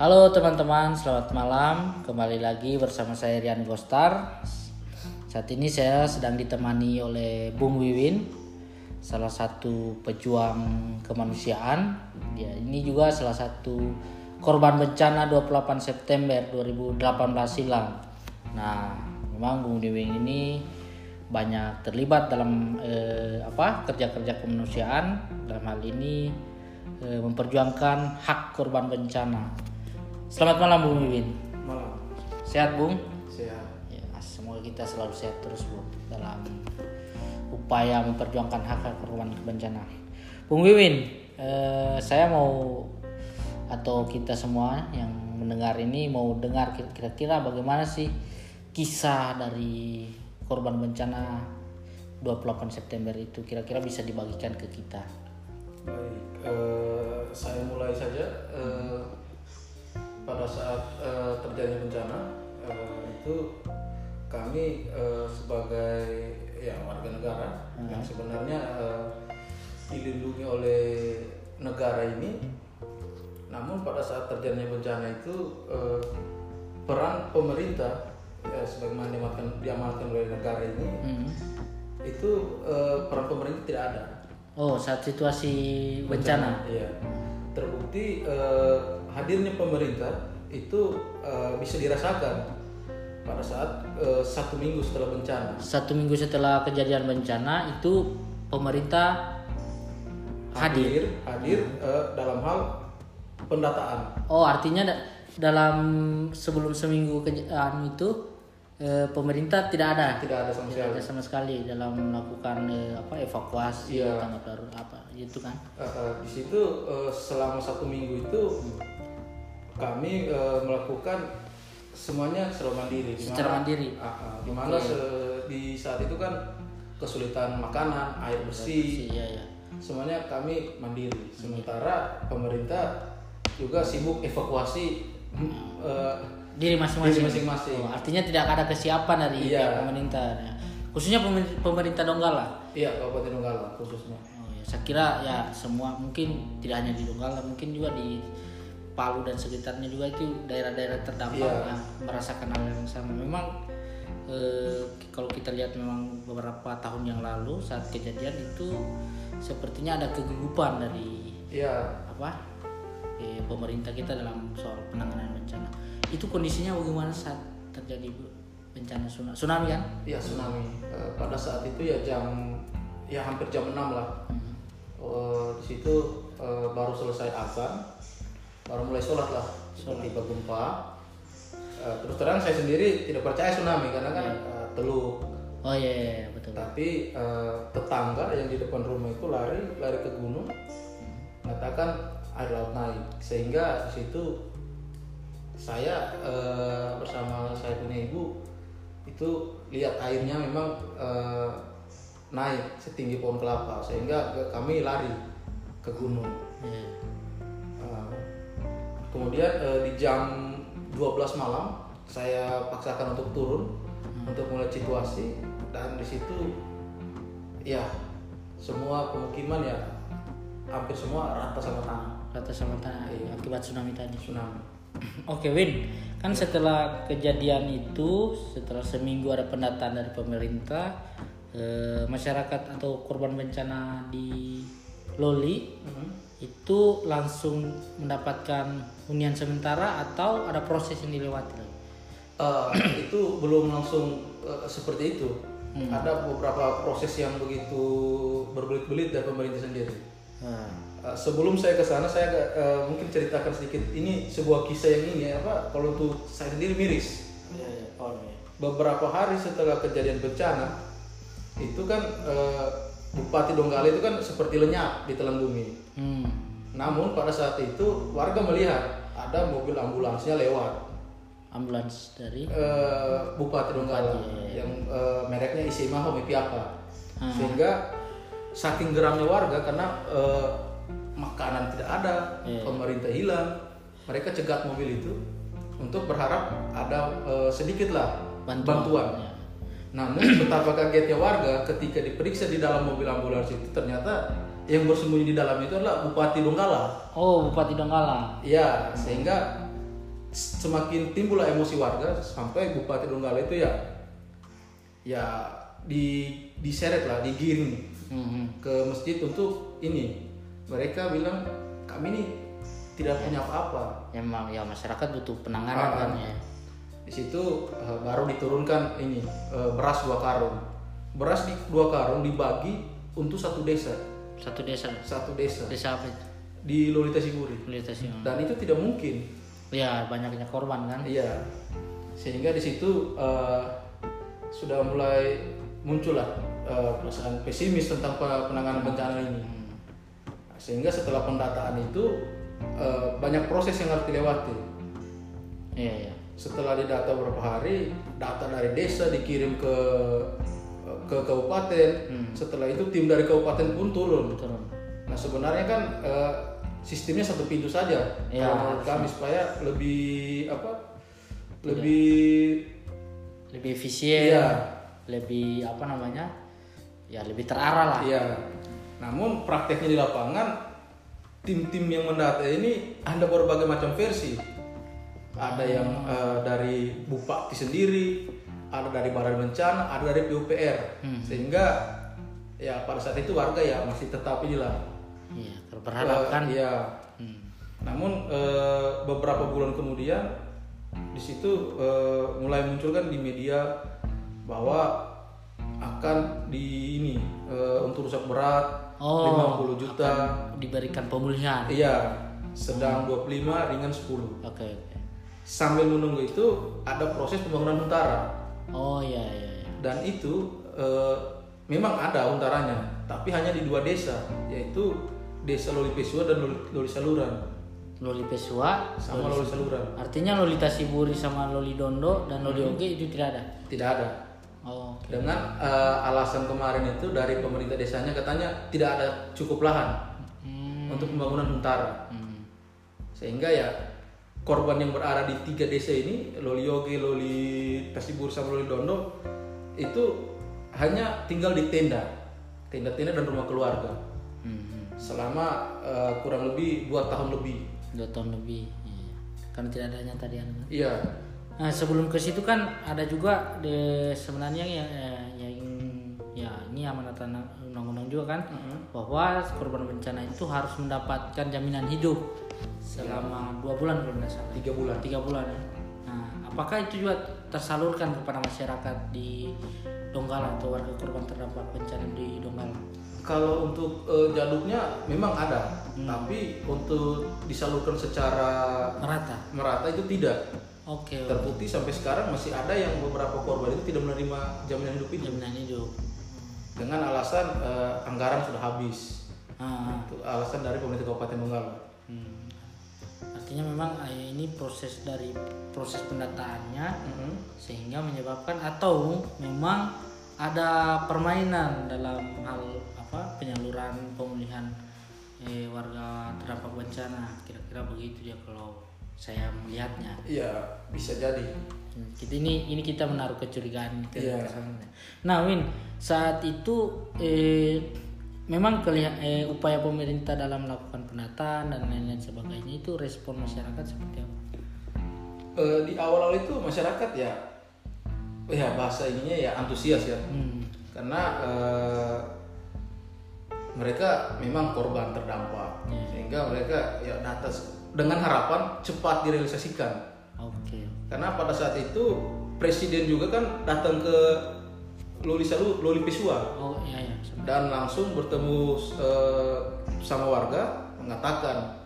Halo teman-teman, selamat malam. Kembali lagi bersama saya Rian Gostar. Saat ini saya sedang ditemani oleh Bung Wiwin, salah satu pejuang kemanusiaan. Dia ini juga salah satu korban bencana 28 September 2018 silam. Nah, memang Bung Wiwin ini banyak terlibat dalam eh, apa kerja-kerja kemanusiaan dalam hal ini eh, memperjuangkan hak korban bencana. Selamat malam Bung Wiwin. Malam. Sehat Bung? Sehat. Ya, semoga kita selalu sehat terus Bung dalam upaya memperjuangkan hak hak korban bencana. Bung Wiwin, eh, saya mau atau kita semua yang mendengar ini mau dengar kira-kira bagaimana sih kisah dari korban bencana 28 September itu kira-kira bisa dibagikan ke kita. Baik, eh, saya mulai saja. Eh, pada saat uh, terjadi bencana uh, itu kami uh, sebagai ya warga negara hmm. yang sebenarnya uh, dilindungi oleh negara ini namun pada saat terjadinya bencana itu uh, peran pemerintah ya, sebagaimana diamalkan, diamalkan oleh negara ini hmm. itu uh, peran pemerintah tidak ada oh saat situasi bencana, bencana iya terbukti uh, hadirnya pemerintah itu uh, bisa dirasakan pada saat uh, satu minggu setelah bencana. Satu minggu setelah kejadian bencana itu pemerintah hadir hadir, hadir uh, dalam hal pendataan. Oh artinya da dalam sebelum seminggu kejadian itu uh, pemerintah tidak ada. Tidak ada sama tidak sekali. ada sama sekali dalam melakukan uh, apa evakuasi iya. tanggap darurat apa gitu kan? Uh, uh, di situ uh, selama satu minggu itu kami uh, melakukan semuanya secara mandiri. Secara mandiri. Uh, uh, di mana okay. di saat itu kan kesulitan makanan, air bersih, bersih ya, ya. semuanya kami mandiri. Sementara pemerintah juga sibuk evakuasi uh, diri masing-masing. Oh, artinya tidak ada kesiapan dari iya. pemerintah. Ya. Khususnya pemerintah Donggala. Iya, Kabupaten Donggala khususnya. Oh, ya. Saya kira ya semua mungkin tidak hanya di Donggala, mungkin juga di Palu dan sekitarnya juga itu daerah-daerah terdampak yeah. yang merasakan hal yang sama. Memang eh, kalau kita lihat memang beberapa tahun yang lalu saat kejadian itu sepertinya ada kegugupan dari yeah. apa eh, pemerintah kita dalam soal penanganan bencana. Itu kondisinya bagaimana saat terjadi bencana tsunami, tsunami kan? Iya tsunami. E, pada saat itu ya jam ya hampir jam 6 lah. Hmm. E, di situ e, baru selesai azan baru mulai sholat lah tiba gempa. Uh, terus terang saya sendiri tidak percaya tsunami karena kan yeah. uh, teluk. Oh iya, yeah, yeah, betul tapi uh, tetangga yang di depan rumah itu lari lari ke gunung mengatakan air laut naik. Sehingga di situ saya uh, bersama saya punya ibu itu lihat airnya memang uh, naik setinggi pohon kelapa. Sehingga kami lari ke gunung. Yeah kemudian uh, di jam 12 malam saya paksakan untuk turun hmm. untuk melihat situasi dan di situ ya semua pemukiman ya hampir semua rata sama tanah. Rata sama tanah iya. akibat tsunami tadi. Tsunami. Oke Win. Kan setelah kejadian itu setelah seminggu ada pendataan dari pemerintah eh, masyarakat atau korban bencana di Loli mm -hmm itu langsung mendapatkan hunian sementara atau ada proses yang dilewati? Uh, itu belum langsung uh, seperti itu. Hmm. Ada beberapa proses yang begitu berbelit-belit dari pemerintah sendiri. Hmm. Uh, sebelum saya ke sana, saya uh, mungkin ceritakan sedikit. Ini sebuah kisah yang ini apa? Kalau untuk saya sendiri miris. Ya, ya. Oh, ya. Beberapa hari setelah kejadian bencana, itu kan uh, Bupati Donggala itu kan seperti lenyap di telan bumi. Hmm. Namun pada saat itu warga melihat ada mobil ambulansnya lewat. Ambulans dari uh, Bupati Donggala Bupati, ya, ya. yang uh, mereknya Isima Homepiapa. Hmm. Sehingga saking geramnya warga karena uh, makanan tidak ada, ya. pemerintah hilang, mereka cegat mobil itu untuk berharap ada uh, sedikitlah bantuan. bantuan. Ya namun betapa kagetnya warga ketika diperiksa di dalam mobil ambulans itu ternyata yang bersembunyi di dalam itu adalah Bupati Donggala. Oh, Bupati Donggala. Iya, sehingga semakin timbul emosi warga sampai Bupati Donggala itu ya ya di diseret lah digiring Hmm. ke masjid untuk ini mereka bilang kami ini tidak punya apa-apa Ya, ma- ya masyarakat butuh penanganan Ah, kan ya. Di situ eh, baru diturunkan ini eh, beras dua karung beras di dua karung dibagi untuk satu desa Satu desa. satu desa Desa apa itu? di Lolita Siguri Kualitasnya. dan itu tidak mungkin Ya banyaknya korban kan. iya sehingga di situ eh, sudah mulai muncullah eh, perasaan pesimis tentang pe- penanganan bencana ini Hmm. sehingga setelah pendataan itu eh, banyak proses yang harus dilewati Iya iya. Setelah didata beberapa hari data dari desa dikirim ke ke kabupaten Hmm. setelah itu tim dari kabupaten pun turun Turun. nah sebenarnya kan eh, sistemnya satu pintu saja Ya, kalau menurut kami supaya lebih apa lebih Lebih efisien. Iya. Lebih apa namanya? Ya lebih terarah lah. iya namun prakteknya di lapangan tim-tim yang mendata ini ada berbagai macam versi ada yang eh, dari bupati sendiri ada dari badan bencana ada dari PUPR Hmm. sehingga ya pada saat itu warga ya masih tetap inilah Iya. kalau Berharap kan. Eh, iya Hmm. namun eh, beberapa bulan kemudian di situ eh, mulai muncul kan di media bahwa akan di ini eh, untuk rusak berat Oh, 50 juta Diberikan pemulihan. iya sedang 25 ringan 10 Oke oke. Sambil menunggu itu ada proses pembangunan huntara Oh iya iya. iya. dan itu eh, memang ada huntaranya tapi hanya di dua desa yaitu desa Loli Pesua dan Loli, Loli Saluran Loli Pesua sama Loli Saluran Artinya Lolita Siburi sama Loli Dondo dan Loli Hmm. Oge itu tidak ada. tidak ada Oh. oke. dengan eh, alasan kemarin itu dari pemerintah desanya katanya tidak ada cukup lahan Hmm. untuk pembangunan huntara Hmm. sehingga ya korban yang berada di tiga desa ini Loli Yoge, Loli Tasibur sama Loli Dondo itu hanya tinggal di tenda tenda-tenda dan rumah keluarga Hmm. hmm. selama eh, kurang lebih dua tahun lebih Dua tahun lebih. Iya. Karena tidak adanya tadi anu. iya Nah, sebelum ke situ kan ada juga de, sebenarnya yang eh, yang ya ini amanatan undang-undang juga kan bahwa korban bencana itu harus mendapatkan jaminan hidup selama dua bulan kalau tidak salah. tiga bulan Tiga bulan ya. Nah, apakah itu juga tersalurkan kepada masyarakat di Donggala atau warga korban terdampak bencana di Donggala? kalau untuk eh, jalurnya memang ada tapi untuk disalurkan secara Merata. merata itu tidak Oke. terbukti sampai sekarang masih ada yang beberapa korban itu tidak menerima jaminan hidup itu Jaminan hidup. dengan alasan eh, anggaran sudah habis Ah, itu alasan dari pemerintah Kabupaten Donggala hmm. Artinya memang eh, ini proses dari proses pendataannya Mhm. sehingga menyebabkan atau memang ada permainan dalam hal apa penyaluran pemulihan eh, warga terdampak bencana kira-kira begitu ya kalau saya melihatnya iya bisa jadi Hmm, kita ini ini kita menaruh kecurigaan Iya. sebenarnya. Nah, Win, saat itu eh, memang kelihat eh, upaya pemerintah dalam melakukan penataan dan lain-lain sebagainya itu respon masyarakat seperti apa? Eh, di awal-awal itu masyarakat ya ya bahasa ininya ya antusias ya Hmm. karena eh, mereka memang korban terdampak Iya. sehingga mereka ya data dengan harapan cepat direalisasikan Oke. karena pada saat itu presiden juga kan datang ke Loli Salu Loli Pesua Oh iya ya. dan langsung bertemu eh, sama warga mengatakan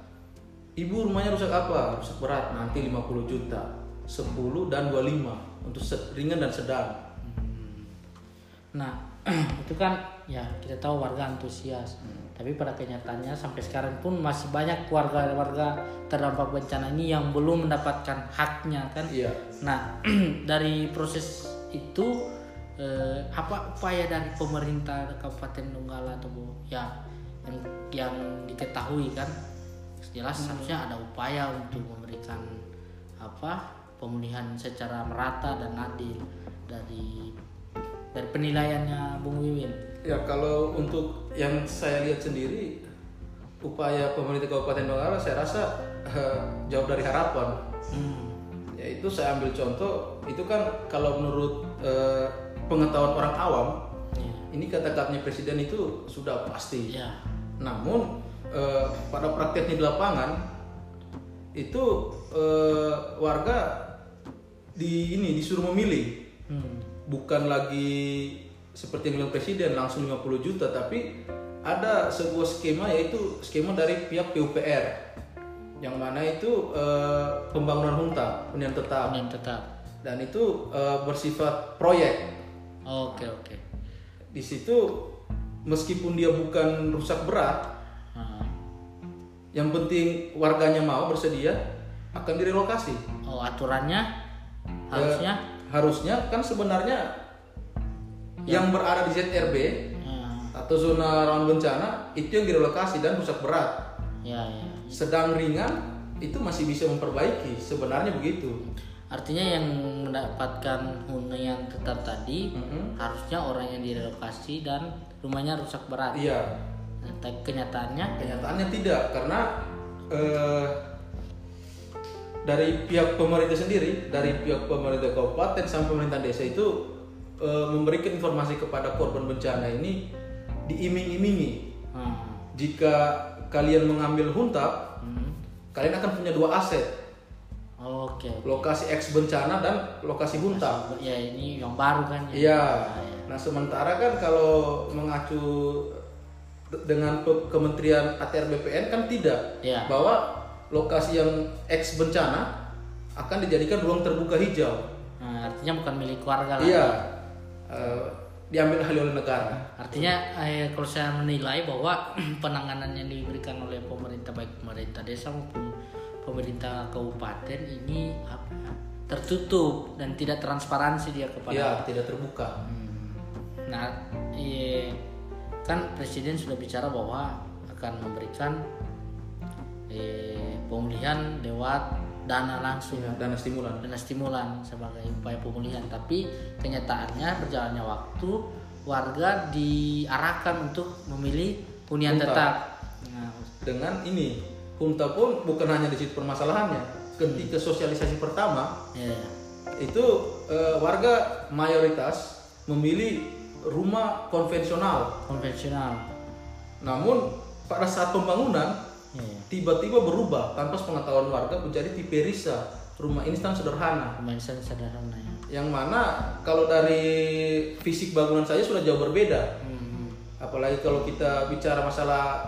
ibu rumahnya rusak apa rusak berat nanti 50 juta 10 dan 25 untuk ringan dan sedang Nah, itu kan ya kita tahu warga antusias. Tapi pada kenyataannya sampai sekarang pun masih banyak warga-warga terdampak bencana ini yang belum mendapatkan haknya kan? iya Nah, dari proses itu eh, apa upaya dari pemerintah Kabupaten Donggala atau ya yang yang diketahui kan jelas seharusnya ada upaya untuk memberikan apa pemulihan secara merata dan adil dari dari penilaiannya Bung Wiwin. ya kalau untuk yang saya lihat sendiri upaya pemerintah Kabupaten Donggala saya rasa eh, jauh dari harapan Hmm. yaitu saya ambil contoh itu kan kalau menurut eh, pengetahuan orang awam Ya. ini kata-katanya presiden itu sudah pasti. Ya. Namun eh, pada prakteknya di lapangan itu eh, warga di ini disuruh memilih Hmm. bukan lagi seperti yang bilang presiden langsung 50 juta tapi ada sebuah skema yaitu skema dari pihak PUPR yang mana itu eh, pembangunan hunta hunian tetap Hunian tetap. dan itu eh, bersifat proyek Oke oke. di situ meskipun dia bukan rusak berat Ah. yang penting warganya mau bersedia akan direlokasi Oh aturannya harusnya Eh, harusnya kan sebenarnya yang berada di ZRB Ah, atau zona rawan bencana itu yang direlokasi dan rusak berat. ya ya. Sedang ringan itu masih bisa memperbaiki. Sebenarnya begitu. Artinya yang mendapatkan hunian tetap tadi Mhm. harusnya orang yang direlokasi dan rumahnya rusak berat. Iya. Nah, tapi kenyataannya Kenyataannya tidak karena eh, dari pihak pemerintah sendiri, dari pihak pemerintah kabupaten sampai pemerintah desa itu eh, memberikan informasi kepada korban bencana ini diiming-imingi. hmm, Jika kalian mengambil huntap, hmm. kalian akan punya dua aset, Oke. lokasi X bencana dan lokasi huntap. Ya ini yang baru kan ya. Iya. Ah, ya. Nah sementara kan kalau mengacu de- dengan Kementerian ATR BPN kan tidak Iya. bahwa lokasi yang X bencana akan dijadikan ruang terbuka hijau. Nah, artinya bukan milik warga lah. Iya. Eh, diambil alih oleh negara. Artinya eh, kalau saya menilai bahwa penanganan yang diberikan oleh pemerintah baik pemerintah desa maupun pemerintah kabupaten ini apa ya, tertutup dan tidak transparansi dia kepada Iya, tidak terbuka. Hmm. Nah, eh, kan presiden sudah bicara bahwa akan memberikan eh, pemulihan lewat dana langsung Iya, dana stimulan. dana stimulan sebagai upaya pemulihan tapi kenyataannya berjalannya waktu warga diarahkan untuk memilih hunian tetap nah, Dengan ini, Hunta pun bukan hanya di situ permasalahannya. Ketika sosialisasi pertama, ya, itu eh, warga mayoritas memilih rumah konvensional. konvensional Namun pada saat pembangunan ya, tiba-tiba berubah tanpa pengetahuan warga menjadi tipe risa, rumah instan sederhana. pemain sederhana ya Yang mana kalau dari fisik bangunan saja sudah jauh berbeda. Hmm, Apalagi kalau kita bicara masalah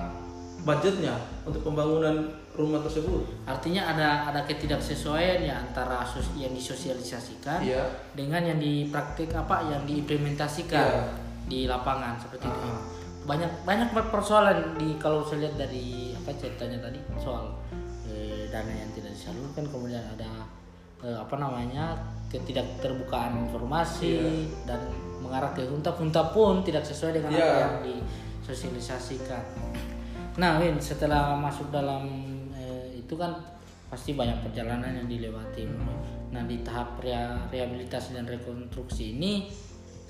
budgetnya untuk pembangunan rumah tersebut. artinya ada ada ketidaksesuaian ya antara sos- yang disosialisasikan Iya. dengan yang dipraktik apa yang diimplementasikan Iya. di lapangan seperti itu Ah. banyak banyak persoalan di kalau saya lihat dari apa ceritanya tadi soal eh, dana yang tidak disalurkan kemudian ada eh, apa namanya ketidakterbukaan informasi dan mengarah ke hunta hunta pun tidak sesuai dengan apa Iya. yang disosialisasikan nah Win setelah masuk dalam eh, itu kan pasti banyak perjalanan yang dilewati nah di tahap rehabilitasi dan rekonstruksi ini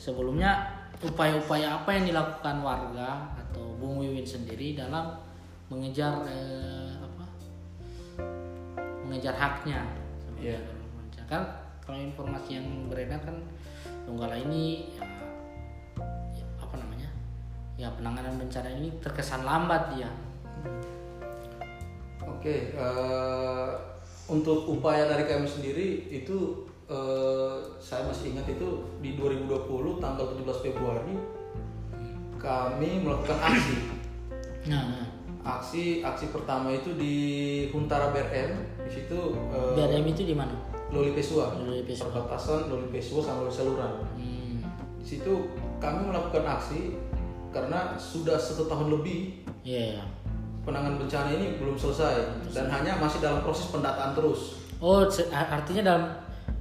sebelumnya upaya-upaya apa yang dilakukan warga atau Bung Wiwin sendiri dalam mengejar eh, apa mengejar haknya Iya. bencana. kan kalau informasi yang beredar kan Donggala ini ya, ya penanganan bencana ini terkesan lambat dia Oke, eh, untuk upaya dari kami sendiri itu eh, saya masih ingat itu di 2020 tanggal 17 Februari kami melakukan aksi. nah Aksi aksi pertama itu di Huntara BRM, di situ eh, BRM itu di mana Loli Pesua, Loli Pesua. perbatasan Loli Pesua sama Loli Saluran. hmm. Di situ kami melakukan aksi karena sudah satu tahun lebih Iya, iya. penanganan bencana ini belum selesai dan hanya masih dalam proses pendataan terus. Oh, artinya dalam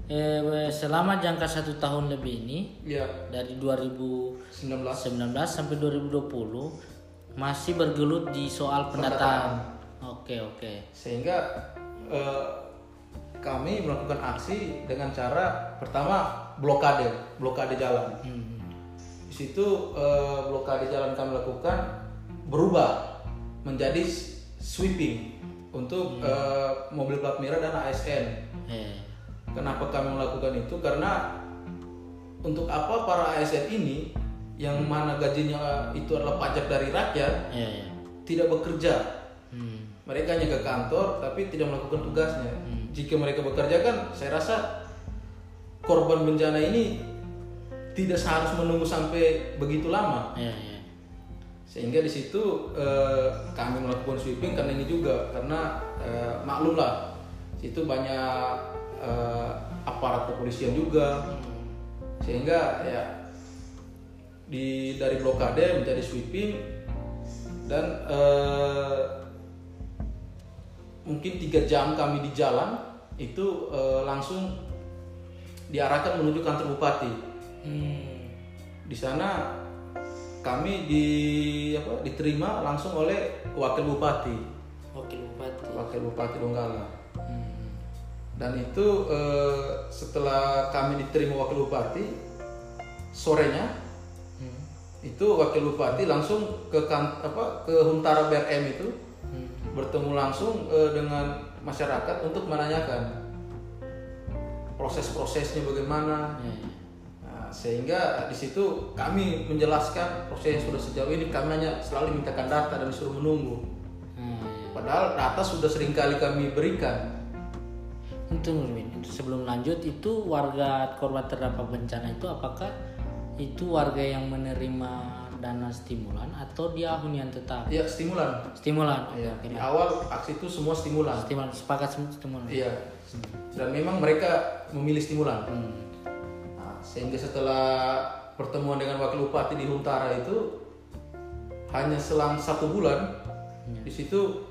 eh, selama jangka satu tahun lebih ini Ya, dari 2019 19 sampai 2020 masih bergelut di soal pendataan. Oke oke. sehingga eh, kami melakukan aksi dengan cara pertama blokade, blokade jalan. Hmm. Situ eh, blokade jalan kami lakukan berubah menjadi sweeping untuk eh, mobil plat merah dan ASN. Eh, Kenapa kami melakukan itu? Karena untuk apa para ASN ini yang mana gajinya itu adalah pajak dari rakyat Iya, iya. tidak bekerja. Hmm. Mereka hanya ke kantor tapi tidak melakukan tugasnya. Jika mereka bekerja kan saya rasa korban bencana ini tidak seharus menunggu sampai begitu lama. Iya, iya. Sehingga di situ eh, kami melakukan sweeping karena ini juga karena eh, maklum lah situ banyak eh, aparat kepolisian juga sehingga ya di dari blokade menjadi sweeping dan eh, mungkin tiga jam kami di jalan itu eh, langsung diarahkan menuju kantor bupati Hmm. di sana kami di apa diterima langsung oleh wakil bupati Wakil Bupati. wakil bupati Donggala Hmm. dan itu eh, setelah kami diterima wakil bupati sorenya Hmm. itu wakil bupati langsung ke kan, apa ke Huntara BRM itu Hmm. bertemu langsung eh, dengan masyarakat untuk menanyakan proses-prosesnya bagaimana iya. Nah, sehingga di situ kami menjelaskan proses yang sudah sejauh ini kami hanya selalu mintakan data dan disuruh menunggu Hmm, iya. padahal data sudah sering kali kami berikan Itu Nurmin, itu sebelum lanjut itu warga korban terdampak bencana itu apakah itu warga yang menerima dana stimulan atau dia hunian tetap? ya stimulan Stimulan. ya, Oke, di awal aksi itu semua stimulan Stimulan sepakat sem- stimulan. iya dan memang mereka memilih stimulan Hmm. Sehingga setelah pertemuan dengan wakil bupati di Huntara itu hanya selang satu bulan di situ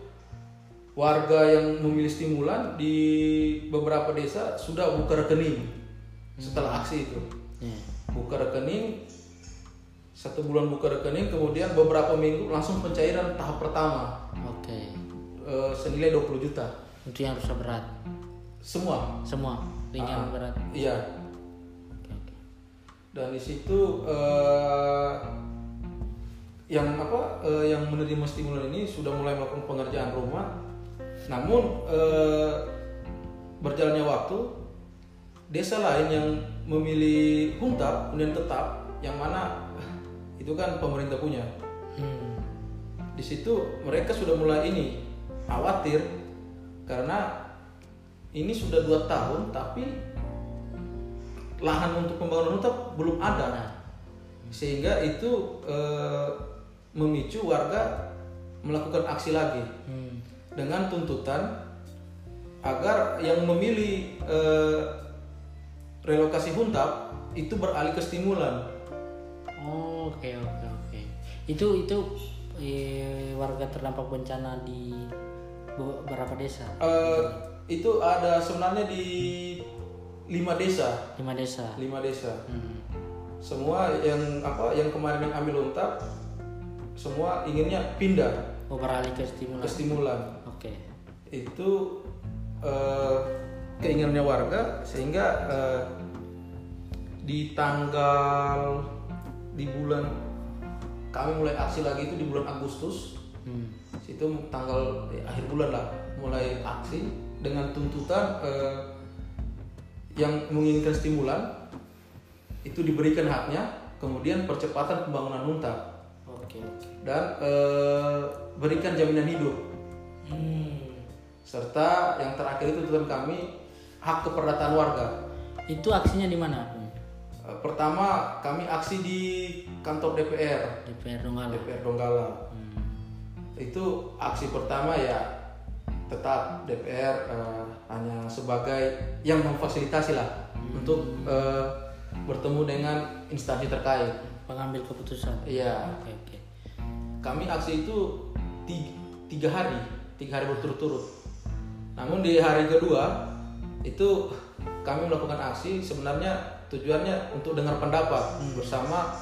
warga yang memilih stimulan di beberapa desa sudah buka rekening setelah aksi itu Iya. buka rekening satu bulan buka rekening kemudian beberapa minggu langsung pencairan tahap pertama Oke. eh, senilai 20 juta Itu yang rusak berat. semua Semua ringan Ah. berat. iya. Dan di situ eh, yang apa eh, yang menerima stimulan ini sudah mulai melakukan pengerjaan rumah namun eh, berjalannya waktu desa lain yang memilih huntap kemudian tetap yang mana itu kan pemerintah punya Hmm. di situ mereka sudah mulai ini khawatir karena ini sudah dua tahun tapi lahan untuk pembangunan hutan belum ada sehingga itu eh, memicu warga melakukan aksi lagi Hmm. dengan tuntutan agar yang memilih eh, relokasi huntap itu beralih ke stimulan Oh, oke oke oke. Itu itu eh, warga terdampak bencana di beberapa desa. Eh, itu ada sebenarnya di lima desa Lima desa. lima desa Hmm. semua yang apa yang kemarin yang ambil untab semua inginnya pindah Oh, beralih ke stimulan. ke stimulan Oke. itu eh, keinginannya warga sehingga eh, di tanggal di bulan kami mulai aksi lagi itu di bulan Agustus Hmm. itu tanggal eh, akhir bulan lah mulai aksi dengan tuntutan eh, yang menginginkan stimulan itu diberikan haknya kemudian percepatan pembangunan unta Oke dan eh, berikan jaminan hidup Hmm. serta yang terakhir itu tuntutan kami hak keperdataan warga Itu aksinya di mana? Eh, pertama kami aksi di kantor DPR DPR Donggala. DPR Donggala Hmm. itu aksi pertama ya tetap DPR eh, hanya sebagai yang memfasilitasi lah untuk eh, bertemu dengan instansi terkait. Pengambil keputusan. Iya, Oke oke. kami aksi itu ti- tiga hari, tiga hari berturut-turut. Namun di hari kedua itu kami melakukan aksi sebenarnya tujuannya untuk dengar pendapat bersama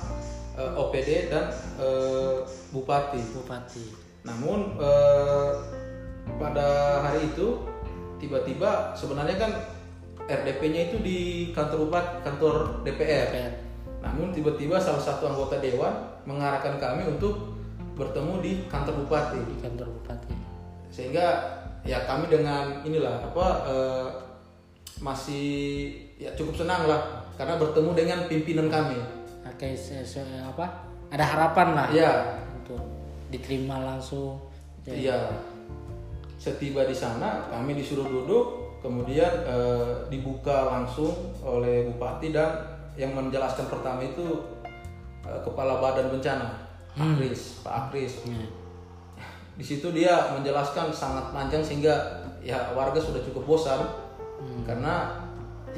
eh, OPD dan eh, Bupati. Bupati. Namun eh, pada hari itu tiba-tiba sebenarnya kan RDP-nya itu di kantor bupati, kantor DPR. DPR. Namun tiba-tiba salah satu anggota dewan mengarahkan kami untuk bertemu di kantor bupati. Di kantor bupati. Sehingga ya kami dengan inilah apa eh, masih ya cukup senang lah karena bertemu dengan pimpinan kami. Oke, se- se- apa? Ada harapan lah Iya, untuk diterima langsung. iya. Setiba di sana kami disuruh duduk, kemudian eh, dibuka langsung oleh bupati dan yang menjelaskan pertama itu eh, kepala badan bencana, Pak Kris, Pak Kris. Ya. Di situ dia menjelaskan sangat panjang sehingga ya warga sudah cukup bosan karena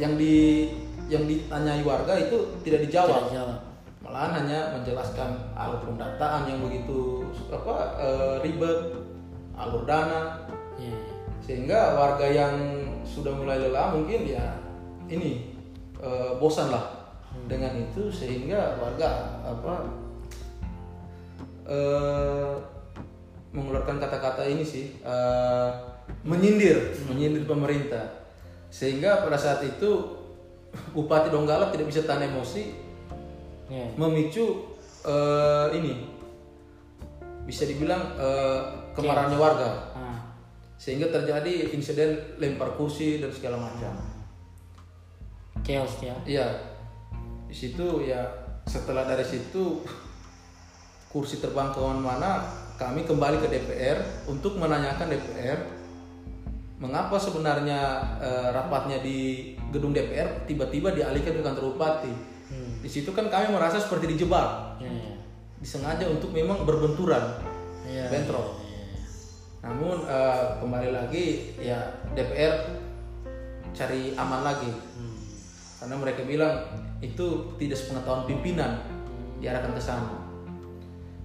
yang di yang ditanyai warga itu tidak dijawab. Tidak jawab. Malahan hanya menjelaskan alur pendataan yang begitu apa eh, ribet, alur dana Ya. sehingga warga yang sudah mulai lelah mungkin ya ini eh, bosan lah dengan itu sehingga warga apa eh, mengeluarkan kata-kata ini sih eh, menyindir menyindir pemerintah sehingga pada saat itu Bupati Donggala tidak bisa tahan emosi Ya. memicu eh, ini bisa dibilang eh, kemarahannya warga Ah. sehingga terjadi insiden lempar kursi dan segala macam. Chaos ya. Iya, di situ ya setelah dari situ kursi terbang ke mana kami kembali ke DPR untuk menanyakan DPR mengapa sebenarnya eh, rapatnya di gedung DPR tiba-tiba dialihkan ke kantor bupati. Hmm. Di situ kan kami merasa seperti dijebak, Ya, ya. disengaja untuk memang berbenturan, Ya, bentrok. Namun eh, kembali lagi ya DPR cari aman lagi Hmm. karena mereka bilang itu tidak sepengetahuan pimpinan diarahkan ke sana.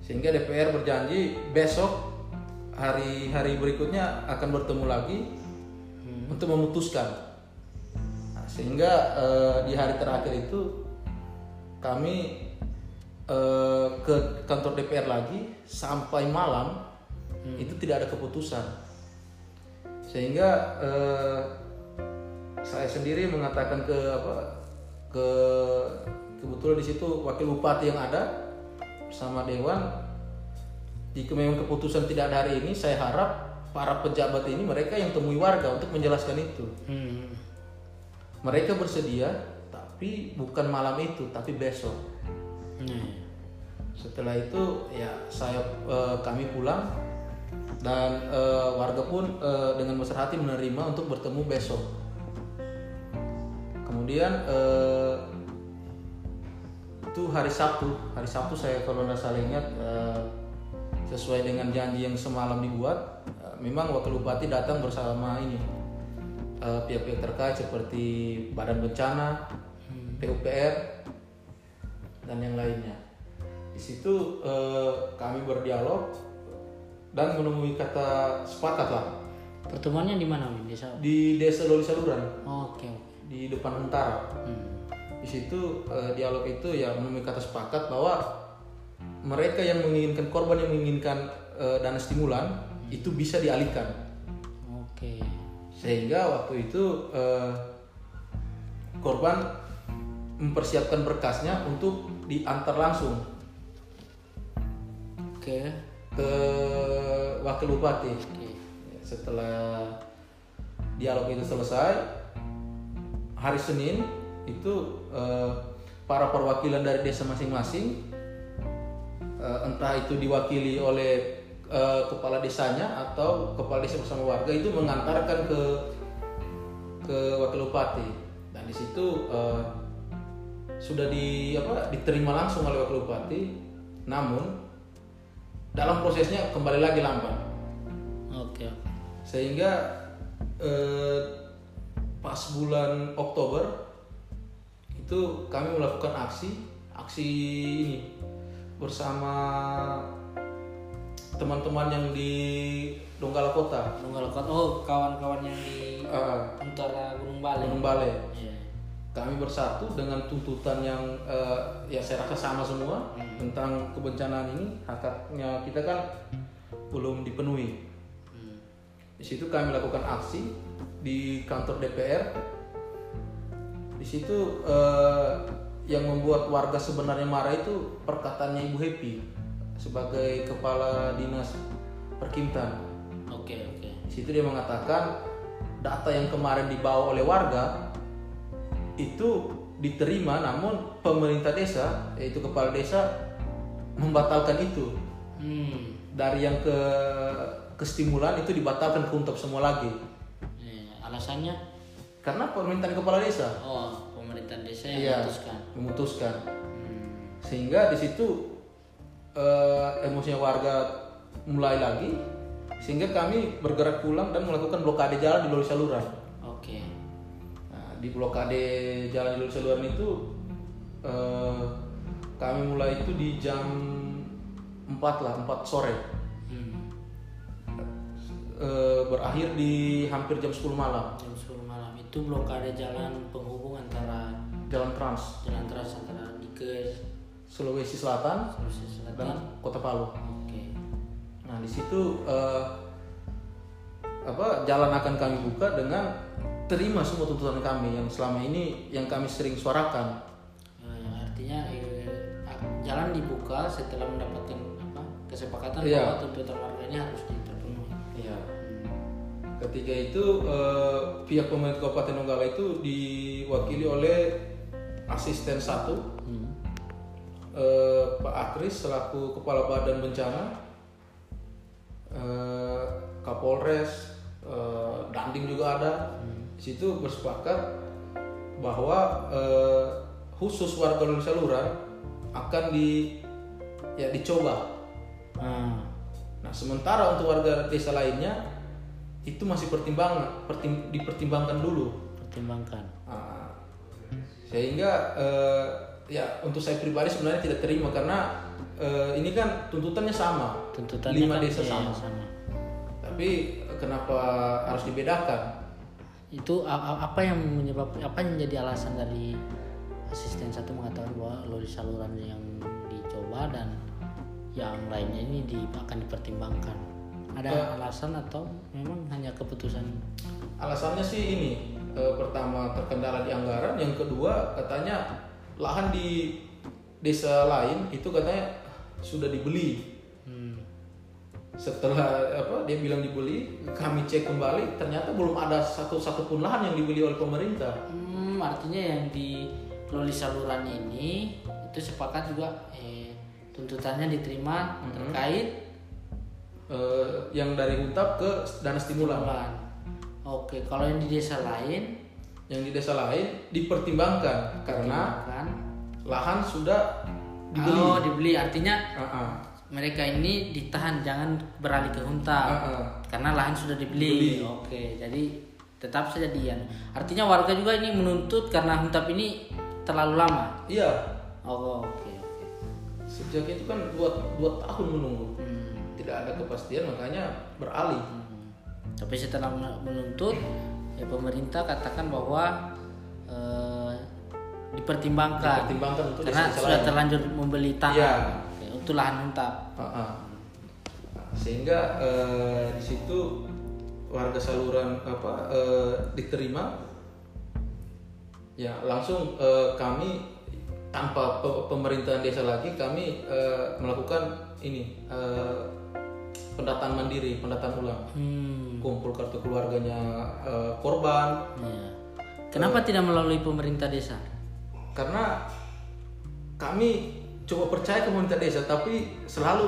Sehingga DPR berjanji besok hari-hari berikutnya akan bertemu lagi Hmm. untuk memutuskan. Nah, sehingga eh, di hari terakhir itu kami eh, ke kantor DPR lagi sampai malam itu tidak ada keputusan. Sehingga eh, saya sendiri mengatakan ke apa ke kebetulan di situ wakil bupati yang ada bersama dewan jika memang keputusan tidak ada hari ini saya harap para pejabat ini mereka yang temui warga untuk menjelaskan itu Hmm. mereka bersedia tapi bukan malam itu tapi besok ya. setelah itu ya saya eh, kami pulang dan eh, warga pun eh, dengan besar hati menerima untuk bertemu besok. Kemudian eh, itu hari Sabtu. Hari Sabtu saya kalau tidak salah ingat sesuai dengan janji yang semalam dibuat memang wakil bupati datang bersama ini pihak-pihak terkait seperti badan bencana PUPR dan yang lainnya. Di situ eh, kami berdialog dan menemui kata sepakat lah Pertemuannya di mana, Min? Desa? di desa Loli Saluran Oke, oke. di depan Huntara Hmm. di situ eh, dialog itu ya menemui kata sepakat bahwa mereka yang menginginkan korban yang menginginkan eh, dana stimulan itu bisa dialihkan Oke. sehingga waktu itu eh, korban mempersiapkan berkasnya untuk diantar langsung Oke. Ke wakil bupati. Setelah dialog itu selesai hari Senin itu eh, para perwakilan dari desa masing-masing eh, entah itu diwakili oleh eh, kepala desanya atau kepala desa bersama warga itu mengantarkan ke ke wakil bupati. Dan di situ eh, sudah di apa diterima langsung oleh wakil bupati. Namun dalam prosesnya kembali lagi lamban Oke. oke. sehingga eh, pas bulan Oktober itu kami melakukan aksi aksi ini bersama teman-teman yang di Donggala Kota Donggala Kota. Oh, kawan-kawan yang di eh, utara Gunung Bale. Gunung Balai Iya. Kami bersatu dengan tuntutan yang eh, ya saya rasa sama semua Hmm. tentang kebencanaan ini haknya kita kan belum dipenuhi Hmm. Di situ kami lakukan aksi di kantor DPR. Di situ eh, yang membuat warga sebenarnya marah itu perkataannya Ibu Happy sebagai kepala dinas Perkintan. Oke, oke. Di situ dia mengatakan data yang kemarin dibawa oleh warga itu diterima namun pemerintah desa yaitu kepala desa membatalkan itu Hmm. dari yang ke kestimulan itu dibatalkan ke untuk semua lagi Eh, alasannya? karena permintaan kepala desa Oh, pemerintah desa yang Iya, memutuskan. memutuskan Hmm. sehingga di situ eh, emosinya warga mulai lagi sehingga kami bergerak pulang dan melakukan blokade jalan di Loli Saluran. Di blokade jalan Loli Saluran itu eh, kami mulai itu di jam 4 lah, 4 sore. Hmm. Eh, berakhir di hampir jam 10 malam. Jam 10 malam itu blokade jalan penghubung antara Jalan Trans jalan trans antara di ke Sulawesi Selatan Sulawesi dan Selatan. Kota Palu. Oke. Nah di situ eh, apa jalan akan kami buka dengan terima semua tuntutan kami yang selama ini yang kami sering suarakan. Eh, artinya eh, jalan dibuka setelah mendapatkan apa kesepakatan Iya. bahwa tuntutan warga ini harus terpenuhi. Iya. Hmm. Ketika itu eh, pihak pemerintah Kabupaten Donggala itu diwakili oleh asisten satu Hmm. eh, Pak Akris selaku kepala badan bencana, eh, Kapolres, eh, Dandim juga ada. Di situ bersepakat bahwa eh, khusus warga Luli Saluran akan di ya dicoba. Ah, Nah sementara untuk warga desa lainnya itu masih pertimbangan, pertim- dipertimbangkan dulu. pertimbangkan. Nah, sehingga eh, ya untuk saya pribadi sebenarnya tidak terima karena eh, ini kan tuntutannya sama Tuntutannya lima kan desa iya, sama. sama. tapi kenapa harus dibedakan Itu apa yang menyebab apa yang menjadi alasan dari asisten satu mengatakan bahwa lori saluran yang dicoba dan yang lainnya ini di, akan dipertimbangkan. Ada Eh. alasan atau memang hanya keputusan? alasannya sih ini eh, pertama terkendala di anggaran yang kedua katanya lahan di desa lain itu katanya sudah dibeli. Setelah apa dia bilang dibeli kami cek kembali ternyata belum ada satu satupun lahan yang dibeli oleh pemerintah. Hmm, artinya yang di loli saluran ini itu sepakat juga eh, tuntutannya diterima terkait Eh, yang dari huntap ke dana stimulan. Stimulan. Oke, kalau yang di desa lain? Yang di desa lain dipertimbangkan karena kan lahan sudah dibeli. Oh, dibeli artinya Ah, ah. Mereka ini ditahan jangan beralih ke hunta Ah, ah. karena lahan sudah dibeli. Dibeli. Oke, jadi tetap saja dian. Artinya warga juga ini menuntut karena huntap ini terlalu lama. iya Oh, oke oke. sejak itu kan dua, dua tahun menunggu Hmm. tidak ada kepastian makanya beralih Hmm. Tapi setelah men- menuntut, ya pemerintah katakan bahwa eh, dipertimbangkan, dipertimbangkan untuk karena sudah terlanjur membeli tanah Iya. Untuk lahan huntap. Ah, ah. sehingga eh, di situ warga saluran apa eh, diterima ya langsung eh, kami tanpa pe- pemerintahan desa lagi kami eh, melakukan ini eh, pendataan mandiri pendataan ulang Hmm. kumpul kartu keluarganya eh, korban ya. Kenapa tidak melalui pemerintah desa? karena kami coba percaya ke pemerintah desa tapi selalu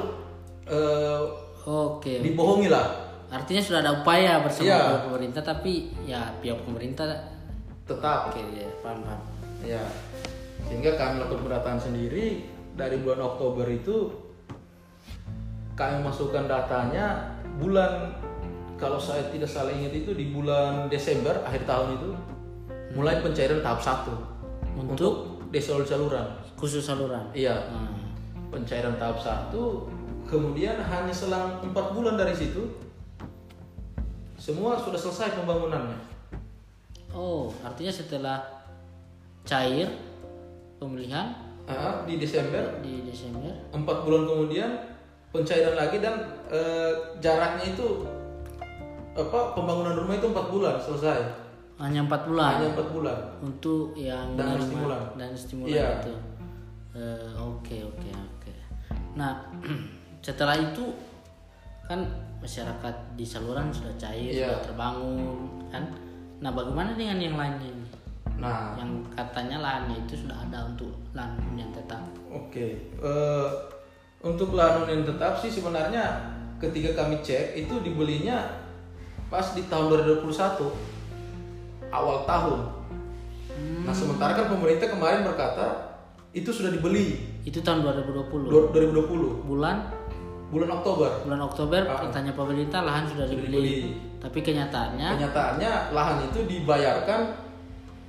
eh, Oke. dibohongi lah Artinya sudah ada upaya bersama Iya. pihak pemerintah tapi ya pihak pemerintah tetap oke ya paham paham. ya sehingga kami lakukan pendataan sendiri dari bulan Oktober itu kami masukkan datanya bulan kalau saya tidak salah ingat itu di bulan Desember akhir tahun itu mulai pencairan tahap satu Untuk desa Ulu saluran khusus saluran. iya Hmm. pencairan tahap satu kemudian hanya selang empat bulan dari situ semua sudah selesai pembangunannya Oh, artinya setelah cair pemilihan Ah, di Desember di Desember empat bulan kemudian pencairan lagi dan eh, jaraknya itu apa pembangunan rumah itu empat bulan selesai hanya empat bulan hanya empat bulan untuk yang Dan stimulan. dan stimulan Iya. itu. Eh, Oke oke oke. Nah setelah itu kan masyarakat di saluran sudah cair Iya. sudah terbangun kan. Nah bagaimana dengan yang lainnya ini? Nah, yang katanya lahannya itu sudah ada untuk lahan hunian tetap. Oke, eh, untuk lahan hunian tetap sih sebenarnya ketika kami cek itu dibelinya pas di tahun 2021 awal tahun. Nah sementara kan pemerintah kemarin berkata itu sudah dibeli Itu tahun 2020. du- 2020 Bulan bulan Oktober. bulan Oktober Ah. katanya pemerintah lahan sudah Sudah dibeli. dibeli. Tapi kenyataannya Kenyataannya lahan itu dibayarkan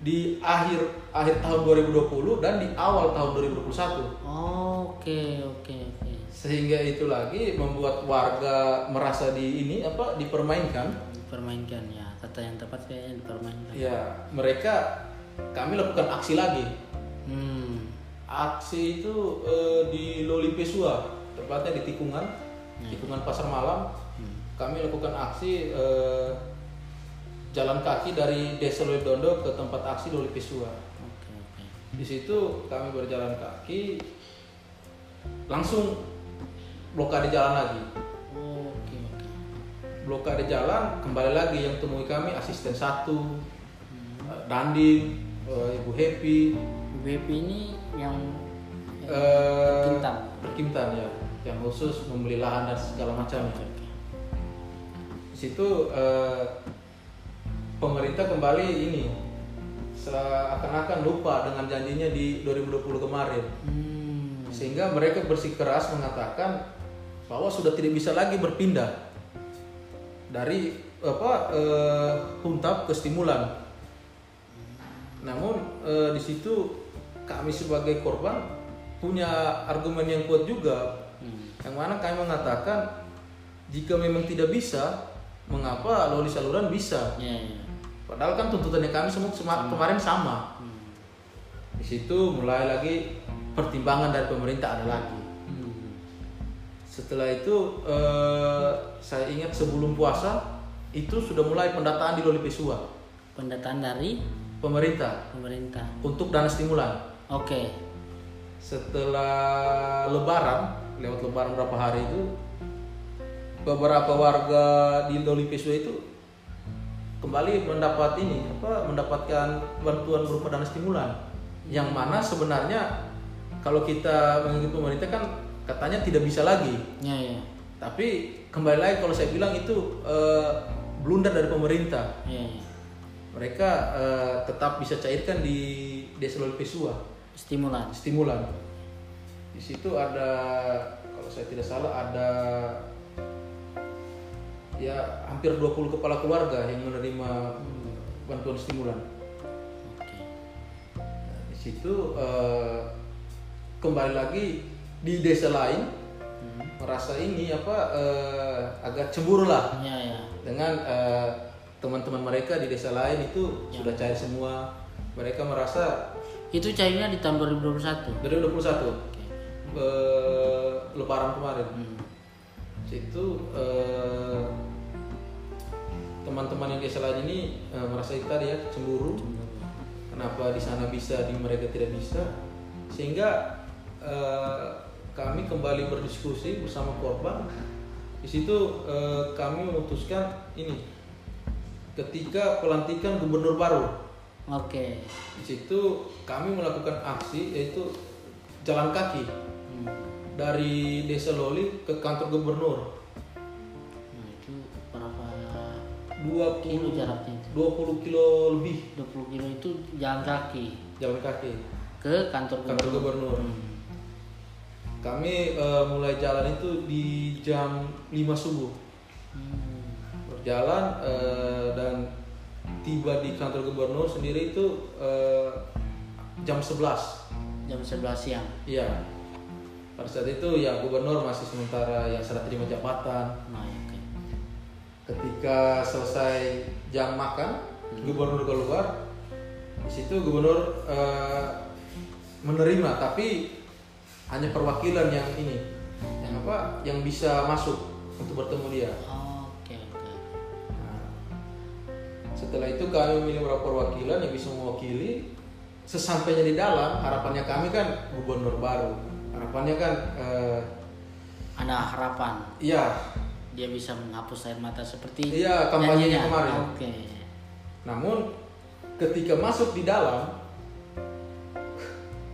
di akhir akhir tahun 2020 dan di awal tahun 2021. Oke, oke, oke. Sehingga itu lagi membuat warga merasa di ini apa dipermainkan. Dipermainkan ya. Kata yang tepat kayaknya dipermainkan. Ya, mereka kami lakukan aksi lagi. Hmm. Aksi itu eh, di Loli Pesua, tepatnya di Tikungan, Tikungan Pasar Malam. Kami lakukan aksi eh, jalan kaki dari Desa Lolidondo ke tempat aksi Loli Pesua. Oke. Di situ kami berjalan kaki, langsung blokade jalan lagi. Blokade jalan kembali lagi yang temui kami asisten satu, eh, Danding, eh, Ibu Happy, BP ini yang eh, Berkintan. berkintan ya, yang khusus membeli lahan dan segala macam. Oke. Di situ eh, pemerintah kembali ini seakan-akan lupa dengan janjinya di 2020 kemarin. Hmm. sehingga mereka bersikeras mengatakan bahwa sudah tidak bisa lagi berpindah dari apa eh, huntap ke stimulan. Namun eh, di situ kami sebagai korban punya argumen yang kuat juga, Hmm. yang mana kami mengatakan jika memang tidak bisa, mengapa loli saluran bisa? Ya, ya. Padahal kan tuntutannya kami semua sema- kemarin sama. Hmm. Di situ mulai lagi pertimbangan dari pemerintah ada lagi. Hmm. Setelah itu eh, saya ingat sebelum puasa itu sudah mulai pendataan di Loli Pesua Pendataan dari pemerintah pemerintah. untuk dana stimulan. Oke. Setelah Lebaran, lewat Lebaran berapa hari itu beberapa warga di Loli Pesua itu kembali mendapat ini apa mendapatkan bantuan berupa dana stimulan yang mana sebenarnya kalau kita mengikuti pemerintah kan katanya tidak bisa lagi Ya, ya. Tapi kembali lagi kalau saya bilang itu eh, blunder dari pemerintah. Ya, ya. Mereka eh, tetap bisa cairkan di Desa Loli Pesua Stimulan. stimulan. Di situ ada kalau saya tidak salah ada ya hampir 20 kepala keluarga yang menerima bantuan stimulan. Oke. Nah, di situ eh, kembali lagi di desa lain Hmm. merasa ini apa eh, agak cemburu lah Ya, ya. dengan eh, teman-teman mereka di desa lain itu sudah cair semua mereka merasa Itu cairnya di tahun 2021. 2021 Oke. eh, lebaran kemarin. Hmm. situ eh, teman-teman yang desa lain ini eh, merasa itu tadi ya cemburu. Kenapa di sana bisa di mereka tidak bisa? Sehingga eh, kami kembali berdiskusi bersama korban. Di situ eh, kami memutuskan ini. Ketika pelantikan gubernur baru Oke. di situ kami melakukan aksi yaitu jalan kaki Hmm. dari desa Loli ke kantor gubernur Nah, itu berapa 20 kilo jaraknya itu? 20 kilo lebih 20 kilo itu jalan kaki jalan kaki ke kantor kantor gubernur. gubernur Hmm. kami eh, mulai jalan itu di jam 5 subuh Hmm. berjalan eh, dan tiba di kantor gubernur sendiri itu eh, jam 11 Jam 11 siang. iya. Pada saat itu ya gubernur masih sementara yang serah terima jabatan. Nah, ya, oke. ketika selesai jam makan gubernur keluar. Di situ gubernur eh, menerima tapi hanya perwakilan yang ini yang apa yang bisa masuk untuk bertemu dia setelah itu kami memilih beberapa perwakilan yang bisa mewakili sesampainya di dalam harapannya kami kan gubernur baru harapannya kan eh, Ada harapan iya dia bisa menghapus air mata seperti Iya, kampanyenya janjinya. kemarin. Oke. namun ketika masuk di dalam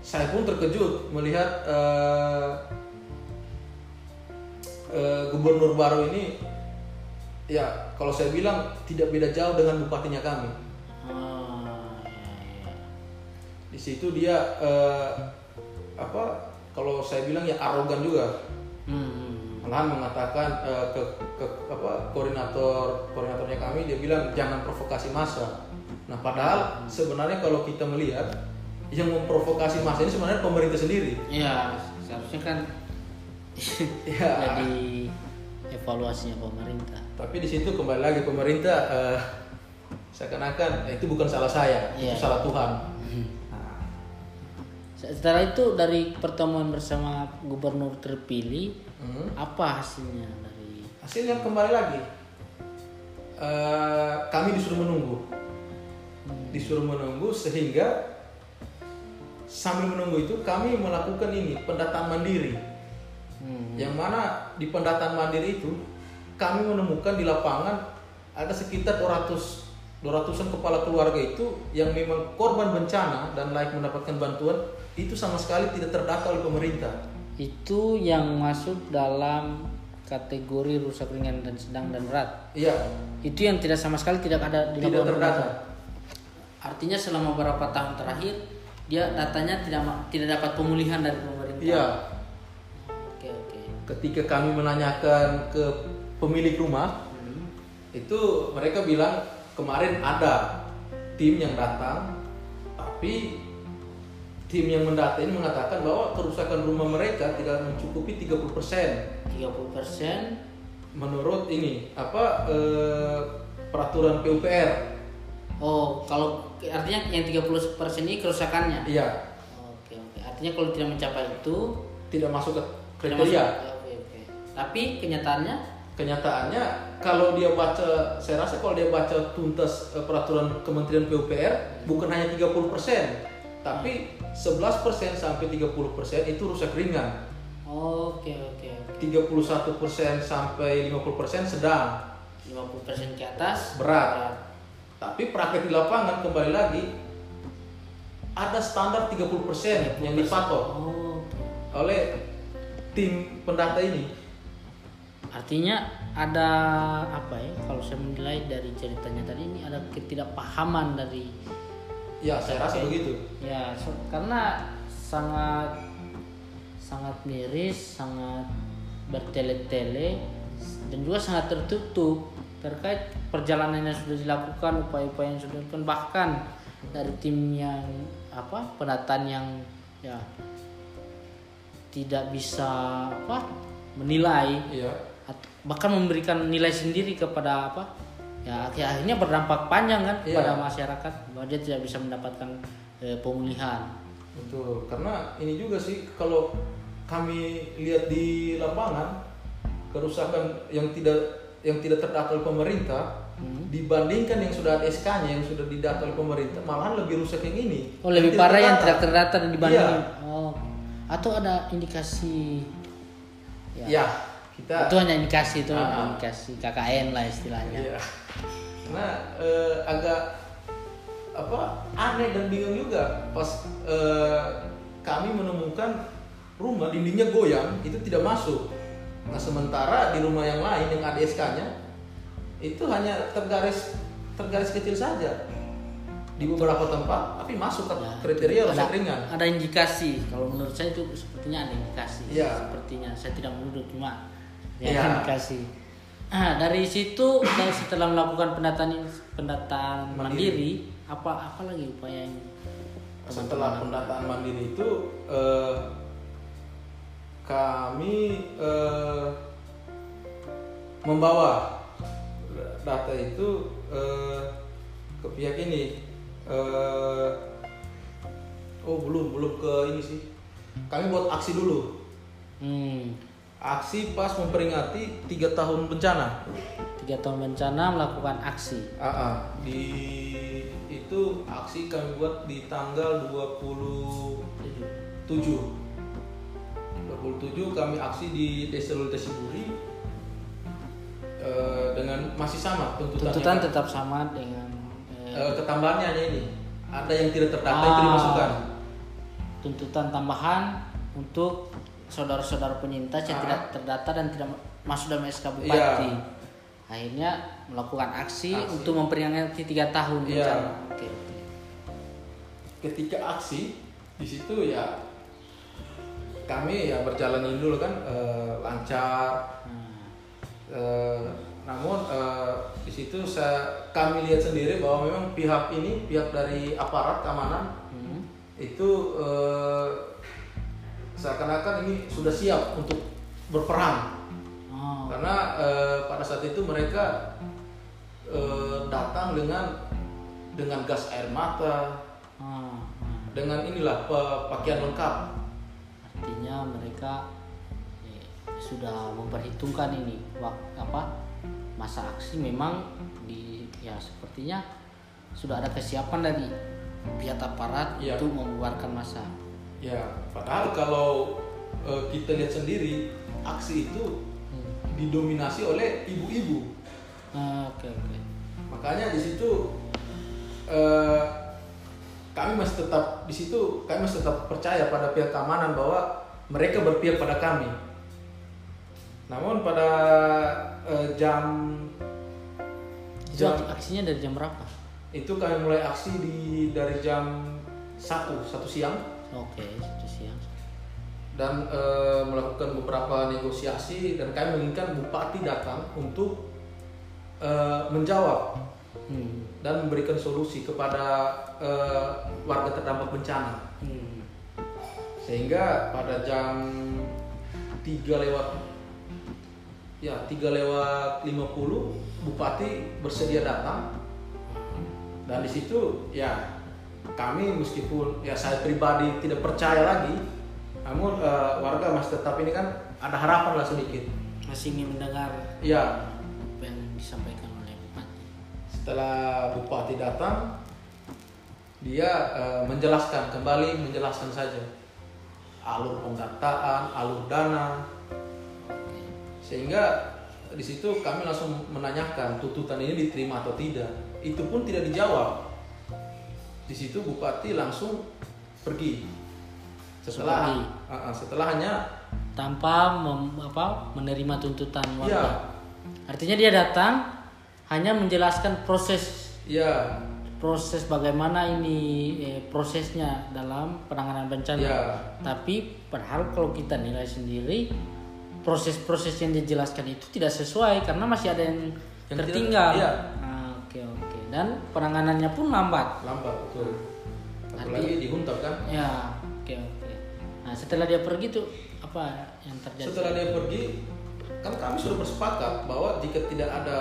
saya pun terkejut melihat eh, eh, gubernur baru ini ya kalau saya bilang tidak beda jauh dengan bupatinya kami Ah, ya, ya. di situ dia eh, apa kalau saya bilang ya arogan juga Hmm. malahan mengatakan eh, ke, ke apa koordinator koordinatornya kami dia bilang jangan provokasi massa nah padahal sebenarnya kalau kita melihat yang memprovokasi massa ini sebenarnya pemerintah sendiri Ya, seharusnya kan ya jadi evaluasinya pemerintah. Tapi di situ kembali lagi pemerintah eh, seakan-akan eh, itu bukan salah saya Iya. itu salah Tuhan. Nah, Setelah itu dari pertemuan bersama gubernur terpilih, hmm. apa hasilnya dari hasilnya kembali lagi. Eh, kami disuruh menunggu. Disuruh menunggu sehingga sambil menunggu itu kami melakukan ini pendataan mandiri. Hmm. yang mana di pendataan mandiri itu kami menemukan di lapangan ada sekitar 200 200-an kepala keluarga itu yang memang korban bencana dan layak mendapatkan bantuan itu sama sekali tidak terdata oleh pemerintah. itu yang masuk dalam kategori rusak ringan dan sedang dan berat. Iya, Itu yang tidak sama sekali tidak ada di tidak terdata. pemerintah. Artinya selama beberapa tahun terakhir dia datanya tidak tidak dapat pemulihan dari pemerintah. Iya, Oke oke. ketika kami menanyakan ke pemilik rumah Hmm. itu mereka bilang kemarin ada tim yang datang tapi tim yang mendata ini mengatakan bahwa kerusakan rumah mereka tidak mencukupi 30% 30 persen. menurut ini apa eh, peraturan PUPR Oh kalau artinya yang 30 persen ini kerusakannya. iya Oke oke. Artinya kalau tidak mencapai itu tidak masuk ke tidak masuk. kriteria Oke oke. Tapi kenyataannya kenyataannya kalau dia baca saya rasa kalau dia baca tuntas eh, peraturan Kementerian PUPR bukan hanya 30% tapi 11% sampai 30% itu rusak ringan. Oke oke oke. 31% sampai 50% sedang. 50 persen ke atas berat. tapi praktek di lapangan kembali lagi ada standar 30% yang dipatok Oh, oleh tim pendata ini Artinya ada apa ya? Kalau saya menilai dari ceritanya tadi ini ada ketidakpahaman dari ya saya rasa begitu ya so- karena sangat sangat miris, sangat bertele-tele dan juga sangat tertutup terkait perjalanan yang sudah dilakukan, upaya-upaya yang sudah dilakukan bahkan dari tim yang apa penataan yang ya tidak bisa apa menilai iya bahkan memberikan nilai sendiri kepada apa ya akhir- akhirnya berdampak panjang kan Iya. pada masyarakat bahwa dia tidak bisa mendapatkan eh, pemulihan Betul, karena ini juga sih kalau kami lihat di lapangan kerusakan yang tidak yang tidak terdata oleh pemerintah Hmm. dibandingkan yang sudah ada SK-nya yang sudah didata oleh pemerintah malahan lebih rusak yang ini. oh lebih Yang parah yang tidak terdata dibanding Iya. oh atau ada indikasi ya, Ya, kita itu hanya indikasi itu Ah. indikasi KKN lah istilahnya Iya. Nah, eh, agak apa aneh dan bingung juga pas eh, kami menemukan rumah dindingnya goyang itu tidak masuk. Nah sementara di rumah yang lain yang ada SK-nya itu hanya tergaris tergaris kecil saja di beberapa tempat tapi masuk ke Ya, kriteria ada, rusak ringan. ada indikasi kalau menurut saya itu sepertinya ada indikasi Iya. sepertinya saya tidak menuduh cuma ya indikasi ah dari situ dan setelah melakukan pendataan pendataan mandiri, apa apa lagi upaya yang Setelah pendataan mandiri itu eh, kami eh, membawa data itu eh, ke pihak ini. Eh, oh belum belum ke ini sih. Kami buat aksi dulu. hmm, Aksi pas memperingati tiga tahun bencana. tiga tahun bencana melakukan aksi Ah, ah. di itu aksi kami buat di tanggal 27 27 kami aksi di Desa Lulutesiburi eh, dengan masih sama tuntutannya tuntutan tetap sama dengan eh, eh, ketambahannya hanya ini. Ada yang tidak terdata itu Ah. dimasukkan. tuntutan tambahan untuk saudara-saudara penyintas yang Ah. tidak terdata dan tidak masuk dalam SK Bupati. Iya. Akhirnya melakukan aksi, Aksi. untuk memperingati tiga tahun bencana. Oke. Ketika aksi di situ ya kami ya berjalan dulu kan eh, lancar. Nah, Eh, namun eh, di situ saya kami lihat sendiri bahwa memang pihak ini pihak dari aparat keamanan hmm. itu eh, seakan-akan ini sudah siap untuk berperang Oh, karena eh, pada saat itu mereka eh, datang dengan dengan gas air mata ah. dengan inilah pa- pakaian lengkap artinya mereka eh, sudah memperhitungkan ini wak- apa masa aksi memang di ya sepertinya sudah ada kesiapan dari pihak aparat Iya. untuk membubarkan masa. Ya padahal kalau eh, kita lihat sendiri aksi itu Hmm. didominasi oleh ibu-ibu Ah, Oke oke. makanya di situ eh, kami masih tetap di situ kami masih tetap percaya pada pihak keamanan bahwa mereka berpihak pada kami namun pada eh, jam Itu jam aksinya dari jam berapa? itu kami mulai aksi di dari jam satu satu siang Oke satu siang. dan eh, melakukan beberapa negosiasi dan kami menginginkan bupati datang untuk eh, menjawab Hmm. dan memberikan solusi kepada eh, warga terdampak bencana Hmm. sehingga pada jam 3 lewat ya 3 lewat 50 bupati bersedia datang dan di situ ya kami meskipun ya saya pribadi tidak percaya lagi namun eh, warga masih tetap ini kan ada harapan lah sedikit. Masih ingin mendengar ya. apa yang disampaikan oleh bupati. setelah bupati datang dia eh, menjelaskan kembali menjelaskan saja. Alur pendataan alur dana. Sehingga di situ kami langsung menanyakan tuntutan ini diterima atau tidak? Itu pun tidak dijawab di situ bupati langsung pergi setelah Pergi. Ah, ah, setelah hanya Tanpa mem- apa, menerima tuntutan warga. ya Artinya dia datang hanya menjelaskan proses ya proses bagaimana ini eh, prosesnya dalam penanganan bencana. ya Tapi padahal kalau kita nilai sendiri proses-proses yang dijelaskan itu tidak sesuai karena masih ada yang, Yang tertinggal. tidak- iya. Dan penanganannya pun lambat. lambat betul apalagi dihuntab kan Ya oke oke. Nah setelah dia pergi tuh apa yang terjadi? Setelah dia pergi, kan kami sudah bersepakat bahwa jika tidak ada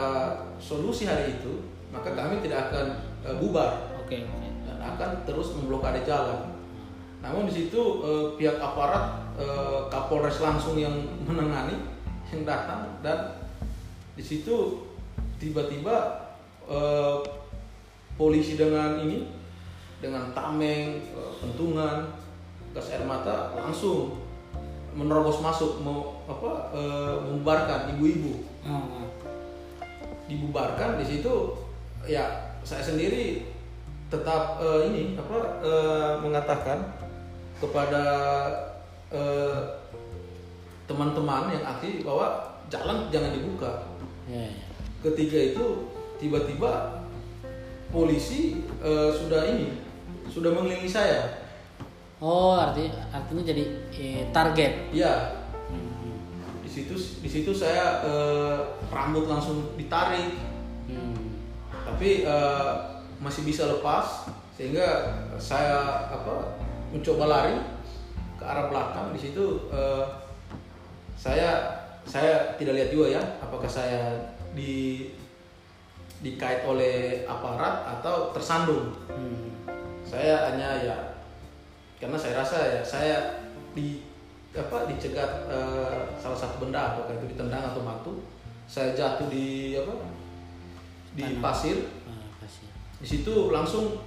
solusi hari itu, maka kami tidak akan eh, bubar Oke oke. dan akan terus memblokade jalan. Namun di situ eh, pihak aparat eh, Kapolres langsung yang menangani, yang datang dan di situ tiba-tiba eh, polisi dengan ini, dengan tameng, eh, pentungan, gas air mata langsung menerobos masuk mau apa eh, membubarkan ibu-ibu ah. dibubarkan di situ ya saya sendiri tetap eh, ini apa eh, mengatakan kepada eh, teman-teman yang aktif bahwa jalan jangan dibuka Ya, ya. ketiga itu tiba-tiba polisi eh, sudah ini sudah mengelilingi saya Oh arti artinya jadi eh, target. ya Hmm. di situ di situ saya eh, rambut langsung ditarik Hmm. tapi eh, masih bisa lepas sehingga saya apa mencoba lari ke arah belakang di situ eh, saya saya tidak lihat juga ya apakah saya di dikait oleh aparat atau tersandung Hmm. saya hanya ya karena saya rasa ya saya di apa dicegat eh, salah satu benda apakah itu ditendang atau batu saya jatuh di apa di Tanah. pasir Ah, di situ langsung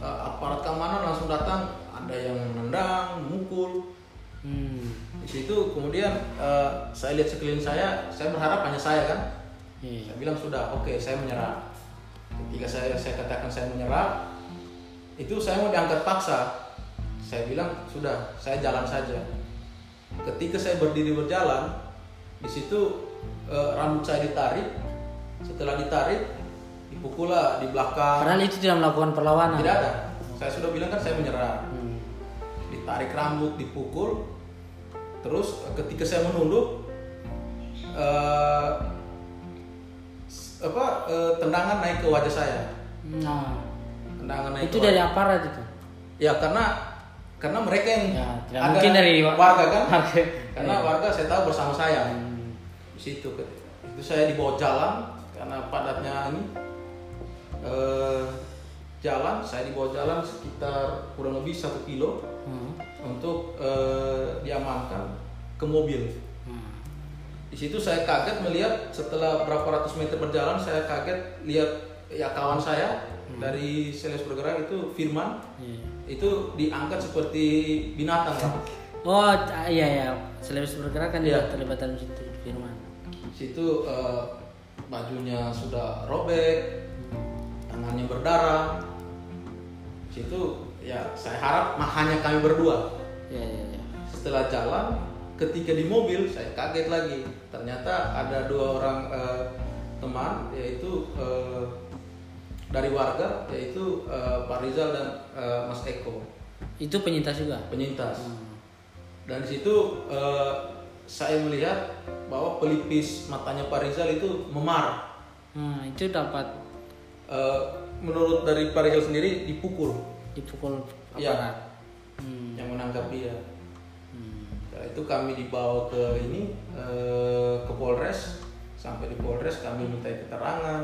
eh, aparat keamanan langsung datang ada yang nendang mukul Hmm. di situ kemudian eh, saya lihat sekeliling saya saya berharap hanya saya kan Iya. saya bilang sudah oke saya menyerah. Ketika saya saya katakan saya menyerah itu saya mau diangkat paksa. Saya bilang sudah saya jalan saja. Ketika saya berdiri berjalan di situ eh, rambut saya ditarik. Setelah ditarik dipukul lah di belakang. Padahal itu tidak melakukan perlawanan. tidak ada. Saya sudah bilang kan saya menyerah. Hmm. ditarik rambut dipukul. Terus ketika saya menunduk eh, s- apa eh, tendangan naik ke wajah saya Nah, tendangan naik itu ke dari aparat itu. ya karena karena mereka yang Ya, tidak ada mungkin dari wa- warga kan Oke. karena Iya. warga saya tahu bersama saya Hmm. di situ itu saya dibawa jalan karena padatnya ini eh, jalan saya dibawa jalan sekitar kurang lebih satu kilo Hmm. untuk eh, diamankan ke mobil. Hmm. Di situ saya kaget melihat setelah berapa ratus meter berjalan saya kaget lihat ya kawan saya dari sales bergerak itu Firman Iya. itu diangkat seperti binatang kan. Oh t- iya ya, selebriti bergerak kan Iya. dia terlibat dalam situ firman. Di situ eh, bajunya sudah robek, tangannya berdarah. Di situ ya saya harap mah hanya kami berdua. Iya iya iya. setelah jalan ketika di mobil saya kaget lagi ternyata ada dua orang eh, teman yaitu eh, dari warga yaitu eh, Pak Rizal dan eh, Mas Eko Itu penyintas juga. penyintas Hmm. dan di situ eh, saya melihat bahwa pelipis matanya Pak Rizal itu memar Nah, itu dapat Eh, menurut dari Pak Rizal sendiri dipukul dipukul Iya. aparat. Hmm. yang menangkap dia Hmm. Itu kami dibawa ke ini eh, ke Polres. Sampai di Polres kami minta keterangan.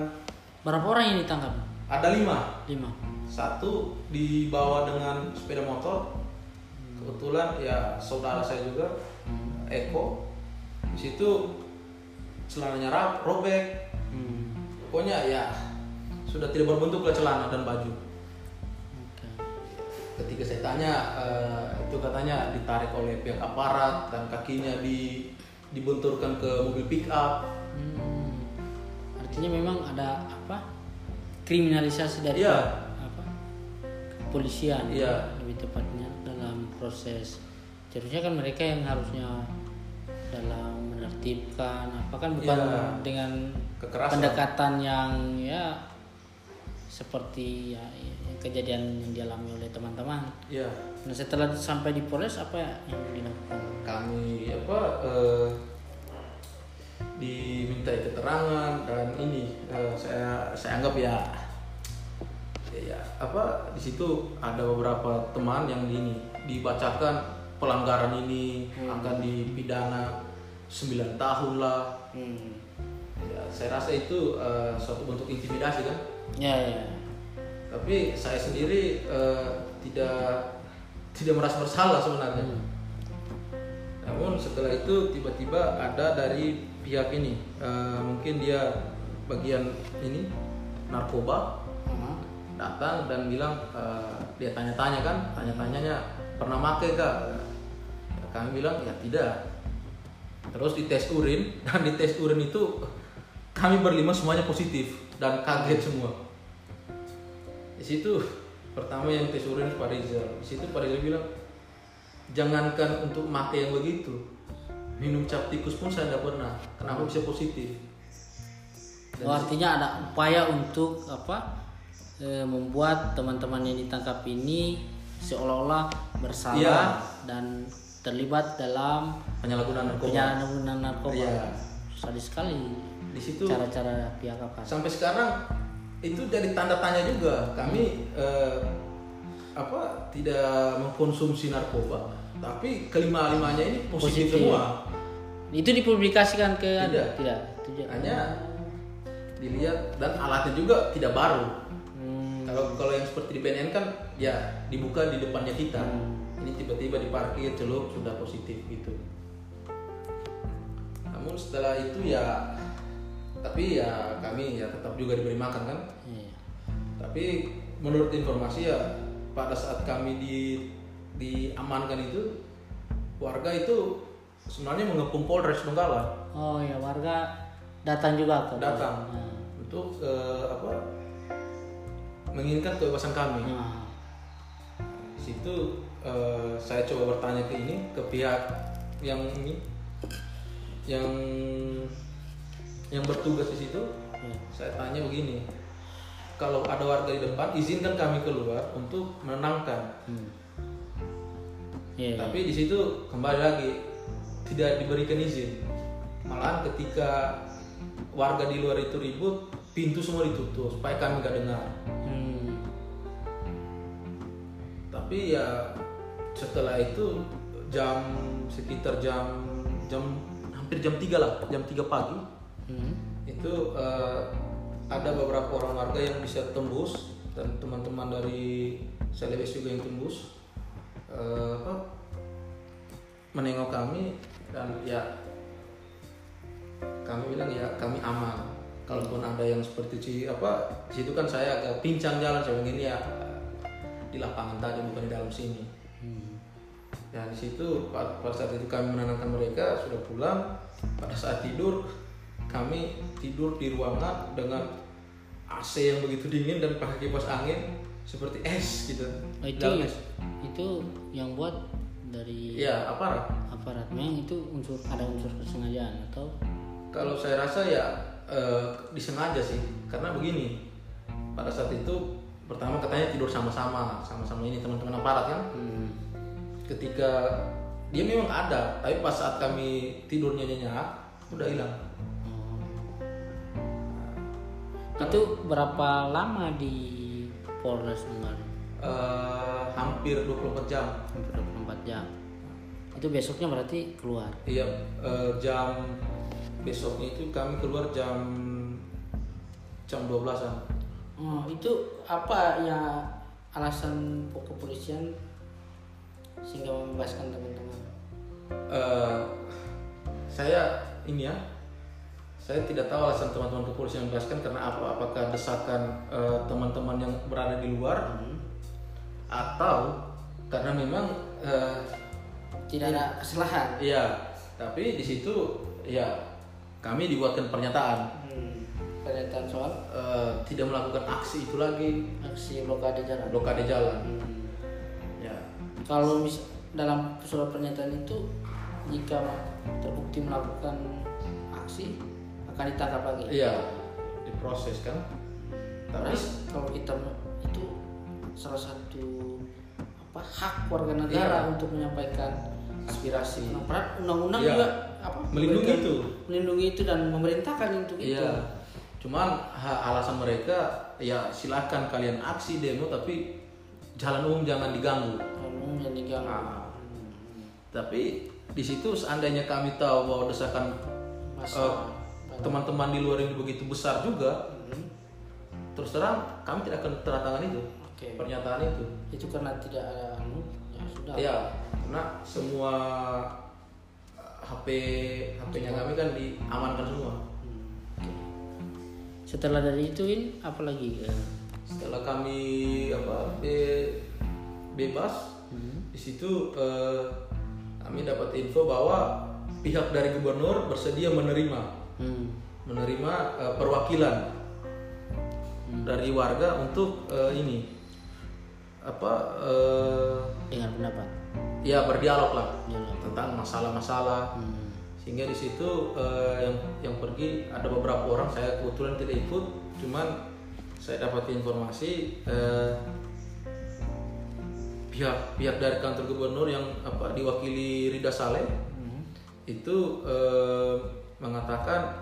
Berapa orang yang ditangkap? Ada lima. Lima. Satu dibawa dengan sepeda motor. Kebetulan ya saudara saya juga Eko. Di situ celananya rap, robek. Hmm. Pokoknya ya sudah tidak berbentuk lah celana dan baju. Ketika saya tanya eh, itu katanya ditarik oleh pihak aparat dan kakinya di dibenturkan ke mobil pick up. Hmm. Artinya memang ada apa? Kriminalisasi dari Iya. apa? Kepolisian. Iya. Lebih tepatnya dalam proses. Seharusnya kan mereka yang harusnya dalam menertibkan apa kan bukan Iya. dengan Kekerasan. pendekatan yang ya seperti ya, ya, kejadian yang dialami oleh teman-teman. Ya, Nah setelah sampai di Polres apa yang dilakukan? kami apa eh, diminta keterangan dan ini eh, saya saya anggap ya ya apa di situ ada beberapa teman yang ini dibacakan pelanggaran ini akan dipidana 9 tahun lah. Hmm. Ya, saya rasa itu eh, suatu bentuk intimidasi kan. Ya ya. Tapi saya sendiri eh, tidak tidak merasa bersalah sebenarnya. Hmm. Namun setelah itu tiba-tiba ada dari pihak ini, eh, mungkin dia bagian ini narkoba Hmm. datang dan bilang eh, dia tanya-tanya kan, tanya-tanyanya pernah make kak? Kami bilang ya tidak. Terus dites urin dan di tes urin itu kami berlima semuanya positif dan kaget semua. Di situ pertama yang tes urin Pak Rizal. Di situ Pak Rizal bilang jangankan untuk make yang begitu, minum cap tikus pun saya tidak pernah. Kenapa bisa positif? Dan Oh, artinya ada upaya untuk apa? eh, membuat teman-teman yang ditangkap ini seolah-olah bersalah Iya. dan terlibat dalam penyalahgunaan narkoba. penyalahgunaan narkoba. Iya. Sadis sekali Di situ cara-cara pihak apa? sampai sekarang itu jadi tanda tanya juga kami eh, apa tidak mengkonsumsi narkoba tapi kelima limanya ini positif, Positif. semua Itu dipublikasikan ke Tidak. tidak. Juga. hanya dilihat dan alatnya juga tidak baru Hmm. kalau kalau yang seperti di BNN kan ya dibuka di depannya kita ini tiba-tiba diparkir celup sudah positif gitu namun setelah itu ya tapi ya kami ya tetap juga diberi makan kan Iya. Tapi menurut informasi ya pada saat kami di diamankan itu warga itu sebenarnya mengepung Polres Donggala Oh ya warga datang juga ke datang Nah. untuk eh, apa menginginkan kebebasan kami. Nah, Di situ eh, saya coba bertanya ke ini ke pihak yang ini yang yang bertugas di situ. ya. Saya tanya begini, kalau ada warga di depan, izinkan kami keluar untuk menenangkan. Hmm. Iya, iya. Tapi di situ kembali lagi tidak diberikan izin. Malahan ketika warga di luar itu ribut, pintu semua ditutup supaya kami nggak dengar. Hmm. Tapi ya setelah itu jam sekitar jam jam hampir jam 3 lah, jam 3 pagi Hmm. itu eh, ada beberapa orang warga yang bisa tembus dan teman-teman dari Celebes juga yang tembus apa, menengok kami dan ya kami bilang ya kami aman kalaupun ada yang seperti ci apa di situ kan saya agak pincang jalan saya ini ya di lapangan tadi bukan di dalam sini Hmm. Ya di situ pada saat itu kami menenangkan mereka sudah pulang. Pada saat tidur kami tidur di ruangan dengan AC yang begitu dingin dan pakai kipas angin seperti es gitu. Oh, itu Dalam es. itu yang buat dari Iya aparat. aparat memang itu unsur ada unsur kesengajaan atau Kalau saya rasa ya eh, disengaja sih karena begini pada saat itu pertama katanya tidur sama-sama sama-sama ini teman-teman aparat kan. hmm. Ketika dia memang ada tapi pas saat kami tidurnya nyenyak udah hilang. Itu berapa lama di Polres Ungaran? Eh, hampir 24 jam. Hampir 24 jam. Itu besoknya berarti keluar. Iya, eh, jam besoknya itu kami keluar jam jam 12-an. Oh, itu apa ya alasan kepolisian sehingga membebaskan teman-teman? Eh, saya ini ya, saya tidak tahu alasan teman-teman kepolisian membebaskan karena apa? Apakah desakan eh, teman-teman yang berada di luar Hmm. atau karena memang eh, Tidak ada kesalahan. iya, tapi di situ ya kami dibuatkan pernyataan Hmm. Pernyataan soal eh, tidak melakukan aksi itu lagi aksi blokade jalan. blokade jalan. Hmm. Ya, Kalau mis dalam surat pernyataan itu jika terbukti melakukan aksi akan ditangkap lagi. iya diproses kan. Tapi kalau kita itu salah satu apa hak warga negara Iya. untuk menyampaikan aspirasi. Nah, undang-undang Iya. juga apa Melindungi itu. melindungi itu dan memerintahkan untuk itu. Iya. Cuman ha- alasan mereka ya silakan kalian aksi demo tapi jalan umum jangan diganggu. Kalau yang diganggu. Ah. Tapi di situ seandainya kami tahu bahwa desakan Masa eh, teman-teman di luar ini begitu besar juga, Hmm. terus terang kami tidak akan tangan itu Oke. pernyataan itu. Itu karena tidak ada anu ya sudah. Iya, karena semua eh, HP HP-nya kami kan diamankan semua. Hmm, oke. Setelah dari itu In, apa lagi? Eh, Setelah kami apa be- bebas, hmm. di situ eh, kami dapat info bahwa pihak dari gubernur bersedia menerima Hmm. menerima eh, perwakilan dari warga untuk eh, ini apa eh, Dengan pendapat. ya berdialog lah Dialog. tentang masalah-masalah Hmm. sehingga di situ eh, yang yang pergi ada beberapa orang saya kebetulan tidak ikut cuman saya dapat informasi eh, pihak pihak dari kantor gubernur yang apa diwakili Rida Saleh Hmm. itu eh, mengatakan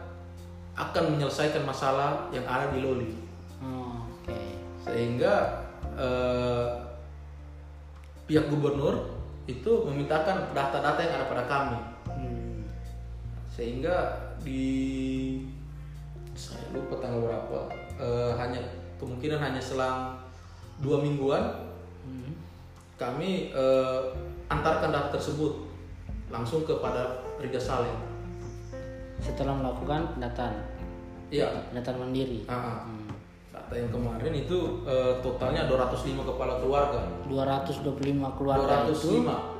akan menyelesaikan masalah yang ada di Loli Oh, Oke. sehingga eh, pihak gubernur itu memintakan data-data yang ada pada kami Hmm. sehingga di saya lupa tanggal berapa eh, hanya kemungkinan hanya selang dua mingguan Hmm. kami eh, antarkan data tersebut langsung kepada Rida Saleh. Setelah melakukan pendataan, Iya, pendataan mandiri. ah, ah. Hmm. data yang kemarin itu eh, totalnya 205 kepala keluarga. 225 keluarga 205. itu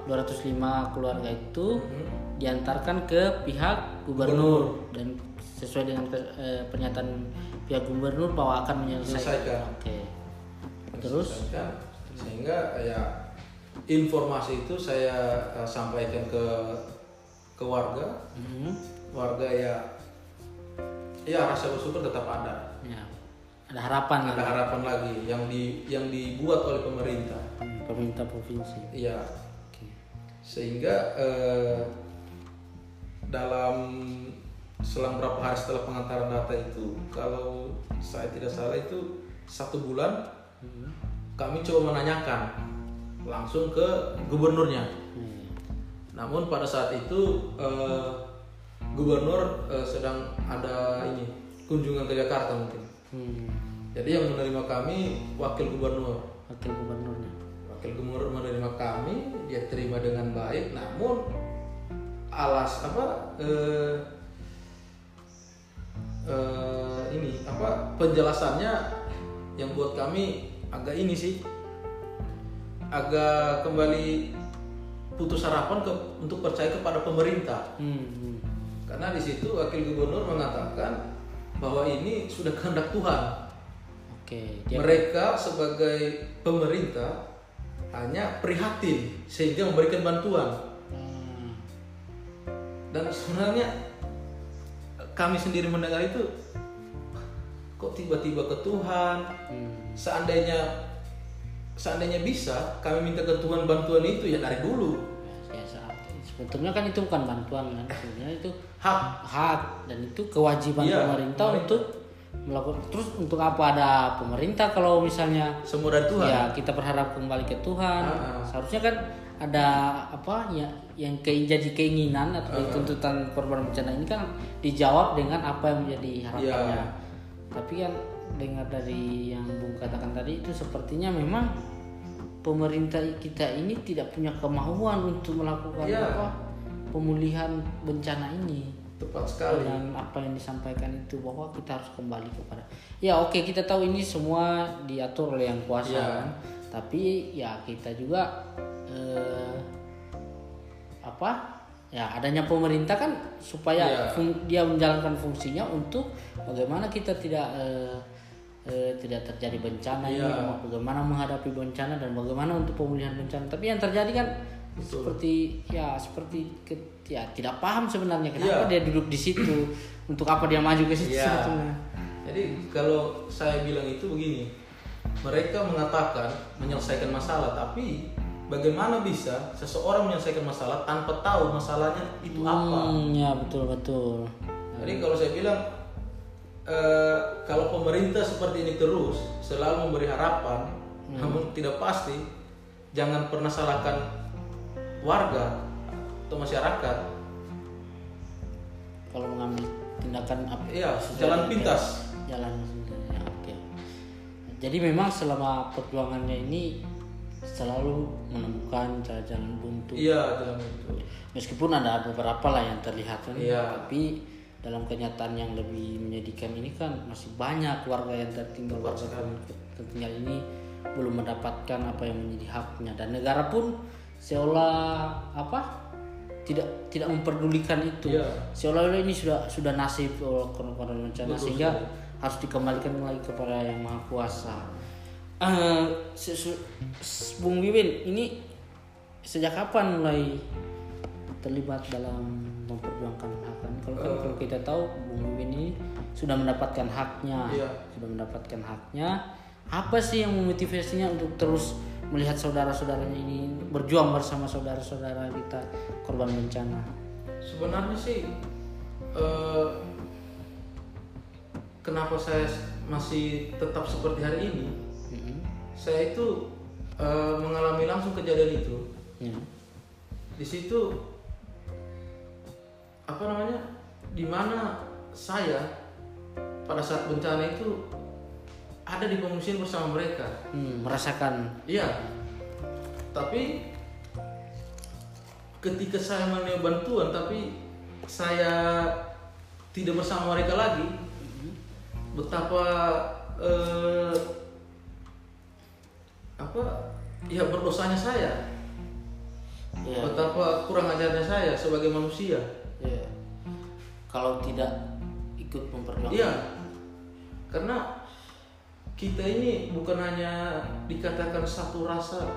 205 keluarga itu Hmm. diantarkan ke pihak gubernur dan sesuai dengan eh, pernyataan pihak gubernur bahwa akan menyelesaikan. Menyelesaikan. Oke. Terus? diselesaikan. sehingga ya informasi itu saya eh, sampaikan ke ke warga Mhm. Warga ya ya rasa bersyukur tetap ada Ya. Ada harapan ada kan? harapan lagi yang di yang dibuat oleh pemerintah Hmm, Pemerintah provinsi. iya Oke. sehingga eh, dalam selang berapa hari setelah pengantaran data itu kalau saya tidak salah itu satu bulan Mhm. kami coba menanyakan langsung ke gubernurnya Iya. namun pada saat itu eh, gubernur eh, sedang ada ini kunjungan ke Jakarta mungkin Hmm. jadi yang menerima kami wakil gubernur Wakil gubernurnya. wakil gubernur menerima kami dia terima dengan baik namun alas apa eh, eh, ini apa penjelasannya yang buat kami agak ini sih agak kembali putus harapan ke, untuk percaya kepada pemerintah Hmm. Karena di situ wakil gubernur mengatakan bahwa ini sudah kehendak Tuhan Oke. Dia mereka sebagai pemerintah hanya prihatin sehingga memberikan bantuan Hmm. dan sebenarnya kami sendiri mendengar itu kok tiba-tiba ke Tuhan Hmm. seandainya seandainya bisa kami minta ke Tuhan bantuan itu ya dari dulu sebetulnya kan itu bukan bantuan kan? Sebenarnya itu hak. hak. Dan itu kewajiban Iya, pemerintah pemerintah. untuk melakukan terus untuk apa? Ada pemerintah kalau misalnya semua dari Tuhan. Ya kita berharap kembali ke Tuhan. Ah, ah. seharusnya kan ada apa ya yang ke, jadi keinginan Ah, atau tuntutan korban bencana ini kan dijawab dengan apa yang menjadi harapannya. Iya. tapi kan dengar dari yang Bung katakan tadi itu sepertinya memang pemerintah kita ini tidak punya kemauan untuk melakukan Iya. apa pemulihan bencana ini tepat sekali dengan apa yang disampaikan itu bahwa kita harus kembali kepada ya oke kita tahu ini semua diatur oleh yang kuasa Iya. kan tapi ya kita juga eh, apa ya adanya pemerintah kan supaya fung- dia menjalankan fungsinya untuk bagaimana kita tidak eh, eh, tidak terjadi bencana ini Iya. bagaimana menghadapi bencana dan bagaimana untuk pemulihan bencana tapi yang terjadi kan seperti ya seperti ke- ya tidak paham sebenarnya kenapa Iya. dia duduk di situ untuk apa dia maju ke situ sebetulnya Jadi kalau saya bilang itu begini, mereka mengatakan menyelesaikan masalah, tapi bagaimana bisa seseorang menyelesaikan masalah tanpa tahu masalahnya itu apa? Hmm, ya betul betul Jadi kalau saya bilang eh, kalau pemerintah seperti ini terus selalu memberi harapan, namun tidak pasti, jangan pernah salahkan warga atau masyarakat. kalau mengambil tindakan apa Iya, jalan pintas. jalan ya, oke jadi memang selama perjuangannya ini selalu menemukan jalan-jalan buntu Iya, jalan itu. meskipun ada beberapa lah yang terlihat kan Iya. tapi dalam kenyataan yang lebih menyedihkan ini kan masih banyak warga yang tertinggal warga tertinggal ini belum mendapatkan apa yang menjadi haknya. Dan negara pun seolah apa tidak tidak memperdulikan itu. Iya. seolah-olah ini sudah sudah nasib korban-korban bencana Betul sehingga harus dikembalikan lagi kepada yang maha kuasa. Se- se- s- Bung Wiwin ini sejak kapan mulai terlibat dalam kan kalau kalau kita tahu Bung Wiwin ini sudah mendapatkan haknya Iya. sudah mendapatkan haknya apa sih yang memotivasinya untuk terus melihat saudara-saudaranya ini berjuang bersama saudara-saudara kita korban bencana Sebenarnya sih eh, kenapa saya masih tetap seperti hari ini? Mm-mm. Saya itu eh, mengalami langsung kejadian itu. Ya. Di situ apa namanya? Di mana saya pada saat bencana itu ada di pengungsian bersama mereka. Hmm, merasakan Iya. Tapi ketika saya menerima bantuan tapi saya tidak bersama mereka lagi, betapa eh, apa ya berdosanya saya, ya, betapa kurang ajarnya saya sebagai manusia. ya. Kalau tidak ikut memperjuangkan Iya, karena kita ini bukan hanya dikatakan satu rasa,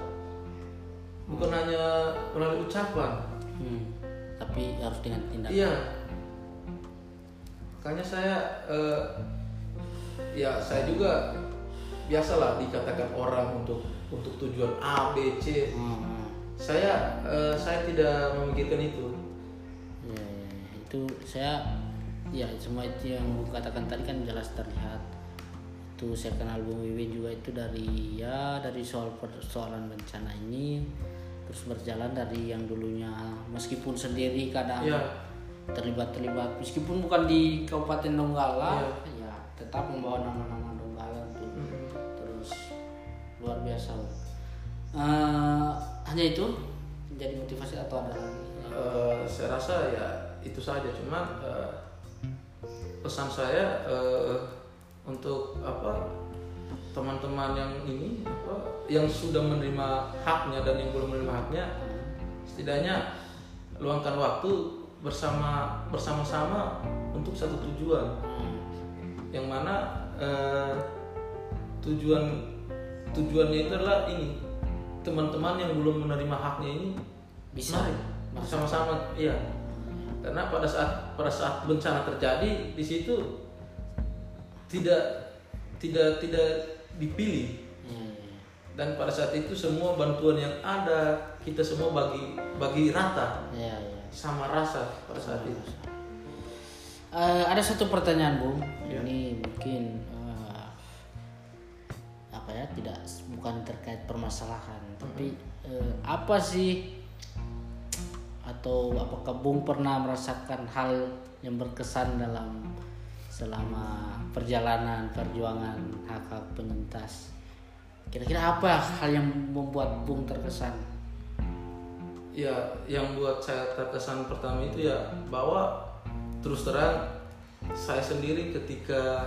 bukan hanya melalui ucapan, Hmm. Tapi harus dengan tindakan. Iya. Makanya saya eh, ya saya juga biasalah dikatakan orang untuk untuk tujuan A, B, C. Hmm. Saya eh, saya tidak memikirkan itu. Ya, ya, ya. itu saya ya semua itu yang katakan tadi kan jelas terlihat itu saya kenal Bung Wiwin juga itu dari ya dari soal persoalan bencana ini terus berjalan dari yang dulunya meskipun sendiri kadang Iya. terlibat terlibat meskipun bukan di Kabupaten Donggala Iya. ya tetap membawa nama-nama Donggala untuk Mm-mm. terus luar biasa. Eh, hanya itu menjadi motivasi atau ada lagi Eh, saya rasa ya itu saja. Cuman eh, pesan saya eh, untuk apa teman-teman yang ini apa yang sudah menerima haknya dan yang belum menerima haknya setidaknya luangkan waktu bersama bersama-sama untuk satu tujuan yang mana eh, tujuan tujuannya itu adalah ini teman-teman yang belum menerima haknya ini Bisa. mari bersama-sama iya karena pada saat pada saat bencana terjadi di situ tidak tidak tidak dipilih ya. dan pada saat itu semua bantuan yang ada kita semua bagi bagi rata Ya, ya. sama rasa pada saat itu Eh, ada satu pertanyaan Bung. Ya. Ini mungkin eh, apa ya tidak bukan terkait permasalahan, tapi eh, apa sih atau apakah Bung pernah merasakan hal yang berkesan dalam selama perjalanan perjuangan hak hak penyintas? Kira-kira apa hal yang membuat Bung terkesan? ya yang buat saya terkesan pertama itu ya bahwa terus terang saya sendiri ketika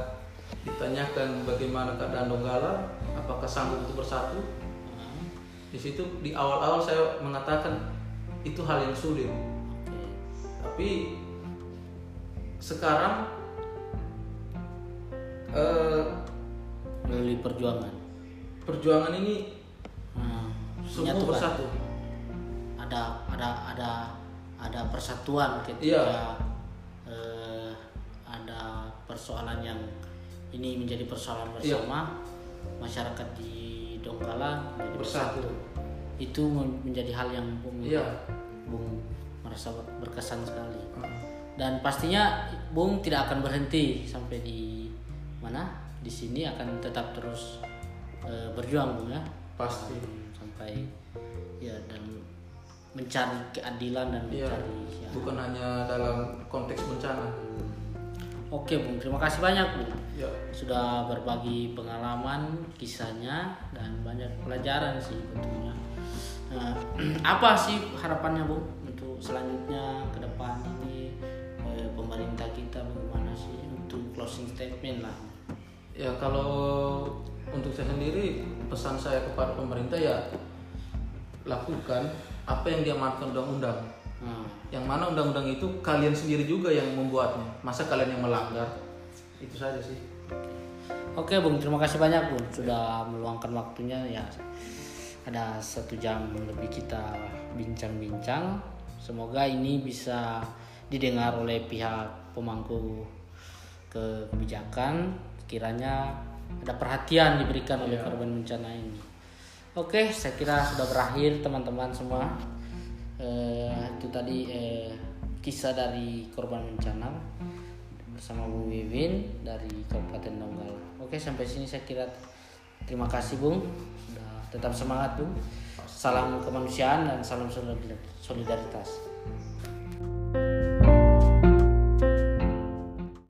ditanyakan bagaimana keadaan Donggala apakah sanggup untuk bersatu di situ di awal-awal saya mengatakan itu hal yang sulit tapi sekarang eh, Melalui perjuangan. perjuangan ini Hmm, semua menyatukan. bersatu ada ada ada ada persatuan ketika Iya. eh, ada persoalan yang ini menjadi persoalan Iya. bersama masyarakat di Donggala menjadi bersatu itu men- menjadi hal yang Bung, iya. Bung merasa ber- berkesan sekali. Dan pastinya Bung tidak akan berhenti sampai di mana? Di sini akan tetap terus eh, berjuang Bung ya? Pasti. Sampai ya dan mencari keadilan dan iya. mencari ya. bukan hanya dalam konteks bencana. Oke Bung, terima kasih banyak Bung ya sudah berbagi pengalaman, kisahnya dan banyak pelajaran sih tentunya. Nah, apa sih harapannya Bung untuk selanjutnya ke depan ini eh, pemerintah kita bagaimana sih untuk closing statement lah. Ya kalau untuk saya sendiri pesan saya kepada pemerintah ya lakukan apa yang diamanatkan undang-undang. Nah, Yang mana undang-undang itu kalian sendiri juga yang membuatnya. Masa kalian yang melanggar? Itu saja sih. Oke Bung, terima kasih banyak Bung sudah meluangkan waktunya ya. Ada satu jam lebih kita bincang-bincang. Semoga ini bisa didengar oleh pihak pemangku ke kebijakan. Kiranya ada perhatian diberikan oleh korban bencana ini. Oke, saya kira sudah berakhir teman-teman semua. Eh, itu tadi eh, kisah dari korban bencana bersama Bu Wiwin dari Kabupaten Donggala. Oke, sampai sini saya kira terima kasih Bung. Tetap semangat Bung. Salam kemanusiaan dan salam solidaritas. thank you